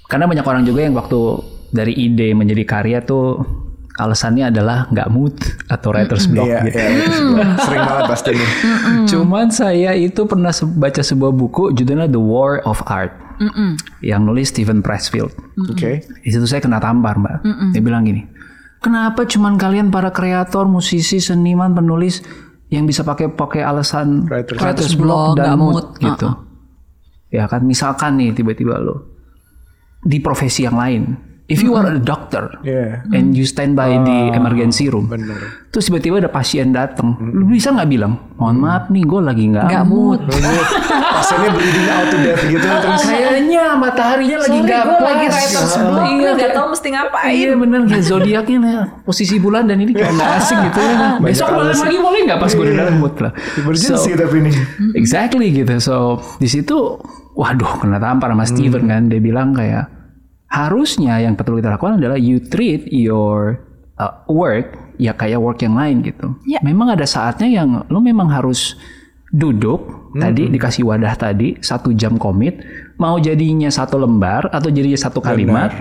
karena banyak orang juga yang waktu dari ide menjadi karya tuh alasannya adalah nggak mood atau writer's block Iya, gitu. iya, itu sebuah- sering banget pasti nih. Cuman saya itu pernah baca sebuah buku judulnya The War of Art yang nulis Stephen Pressfield. Oke. Di situ saya kena tampar mbak. Dia bilang gini, kenapa cuman kalian para kreator, musisi, seniman, penulis yang bisa pakai pakai alasan Writer's writer's block, block dan mood, mood. gitu. Ya kan, misalkan nih tiba-tiba lo di profesi yang lain, if you are a doctor Iya. and you stand by di emergency room, Bener. terus tiba-tiba ada pasien datang, lu bisa nggak bilang, mohon maaf nih, gue lagi nggak Nggak mood. Pasiennya bleeding out to death gitu terus. Kayaknya mataharinya lagi nggak pas. lagi Iya, gue nggak tahu mesti ngapain. Iya bener kayak zodiaknya nih, posisi bulan dan ini kayak nggak asik gitu ya. Besok bulan lagi boleh nggak pas gue udah mood lah. Emergency So, tapi nih. exactly gitu. So di situ, waduh kena tampar sama Steven kan. Dia bilang kayak harusnya yang perlu kita lakukan adalah you treat your uh, work ya kayak work yang lain gitu. Ya. Memang ada saatnya yang lo memang harus duduk tadi dikasih wadah tadi satu jam komit mau jadinya satu lembar atau jadinya satu kalimat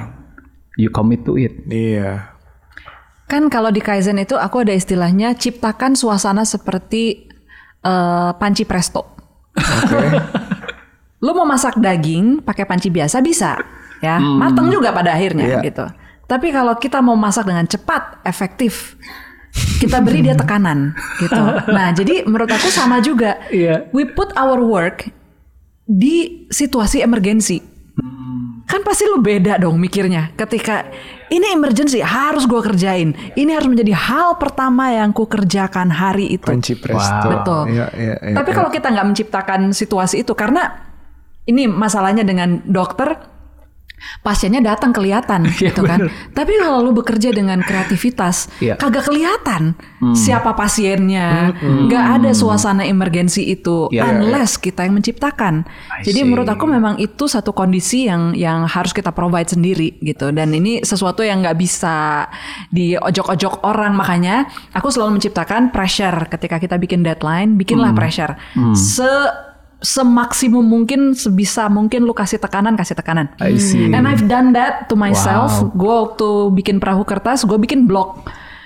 you commit to it. Iya. Kan kalau di Kaizen itu aku ada istilahnya ciptakan suasana seperti eh, panci presto. Oke. Lo mau masak daging pakai panci biasa bisa, ya, matang juga pada akhirnya Iya. gitu. Tapi kalau kita mau masak dengan cepat, efektif, kita beri dia tekanan gitu. Nah, jadi menurut aku sama juga. Iya. We put our work di situasi emergensi. Kan pasti lu beda dong mikirnya ketika ini emergency harus gua kerjain. Ini harus menjadi hal pertama yang ku kerjakan hari itu. Panci presto. Betul. Iya, iya, iya, Tapi iya. kalau kita nggak menciptakan situasi itu, karena ini masalahnya dengan dokter, pasiennya datang kelihatan gitu kan. Tapi kalau lu bekerja dengan kreativitas, Iya. kagak kelihatan siapa pasiennya, nggak ada suasana emergensi itu, Iya. unless kita yang menciptakan. I Jadi see. menurut aku memang itu satu kondisi yang yang harus kita provide sendiri gitu. Dan ini sesuatu yang nggak bisa diojok-ojok orang makanya aku selalu menciptakan pressure ketika kita bikin deadline, bikinlah pressure se semaksimum mungkin sebisa mungkin lu kasih tekanan kasih tekanan. I see. And I've done that to myself. Wow. Gue waktu bikin perahu kertas, gue bikin blog.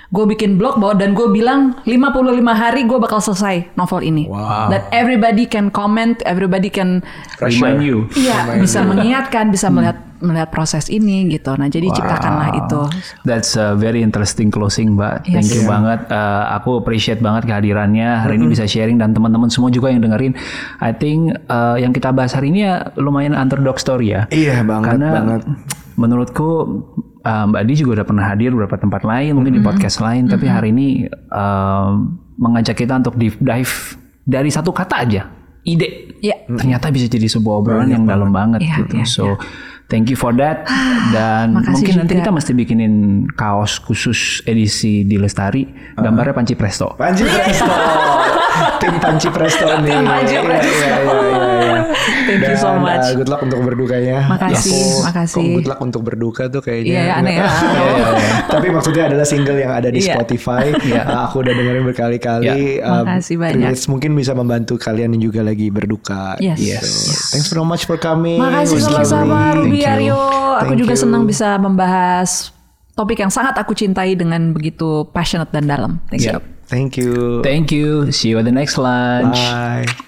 Gue bikin blog bahwa dan gue bilang 55 hari gue bakal selesai novel ini. Wow. That everybody can comment, everybody can Remind you. Iya, bisa mengingatkan, bisa melihat melihat proses ini gitu. Nah, jadi ciptakanlah itu. That's a very interesting closing, Mbak. Thank Yes. you banget. Uh, aku appreciate banget kehadirannya. Hari ini bisa sharing dan teman-teman semua juga yang dengerin. I think uh, yang kita bahas hari ini ya lumayan underdog story ya. Iya banget Karena banget. Menurutku uh, Mbak Di juga udah pernah hadir beberapa tempat lain, mungkin di podcast lain. Tapi hari ini uh, mengajak kita untuk deep dive dari satu kata aja, ide. Iya. Ternyata bisa jadi sebuah obrolan yang dalam banget Iya, gitu. iya, so thank you for that. Dan makasih mungkin nanti juga. kita mesti bikinin kaos khusus edisi di Lestari, gambarnya Panci Presto. Panci presto. Tim Panci presto nih. Tim Panci Iya, Presto. iya, iya, iya, iya. Thank you so Dan, much. uh, good luck untuk berdukanya. Makasih, Aku- makasih. kok good luck untuk berduka tuh kayaknya. Iya, ya, aneh ya. Iya, iya, iya. Tapi maksudnya adalah single yang ada di Iya. Spotify. Uh, aku udah dengerin berkali-kali. Iya. Uh, Makasih banyak. mungkin bisa membantu kalian yang juga lagi berduka. Yes. Yes. So, Thanks very much for coming. Makasih sama-sama Ruby. Aryo. Aku Thank juga you. senang bisa membahas topik yang sangat aku cintai dengan begitu passionate dan dalam. Thank you. Thank you. Thank you. See you at the next lunch. Bye.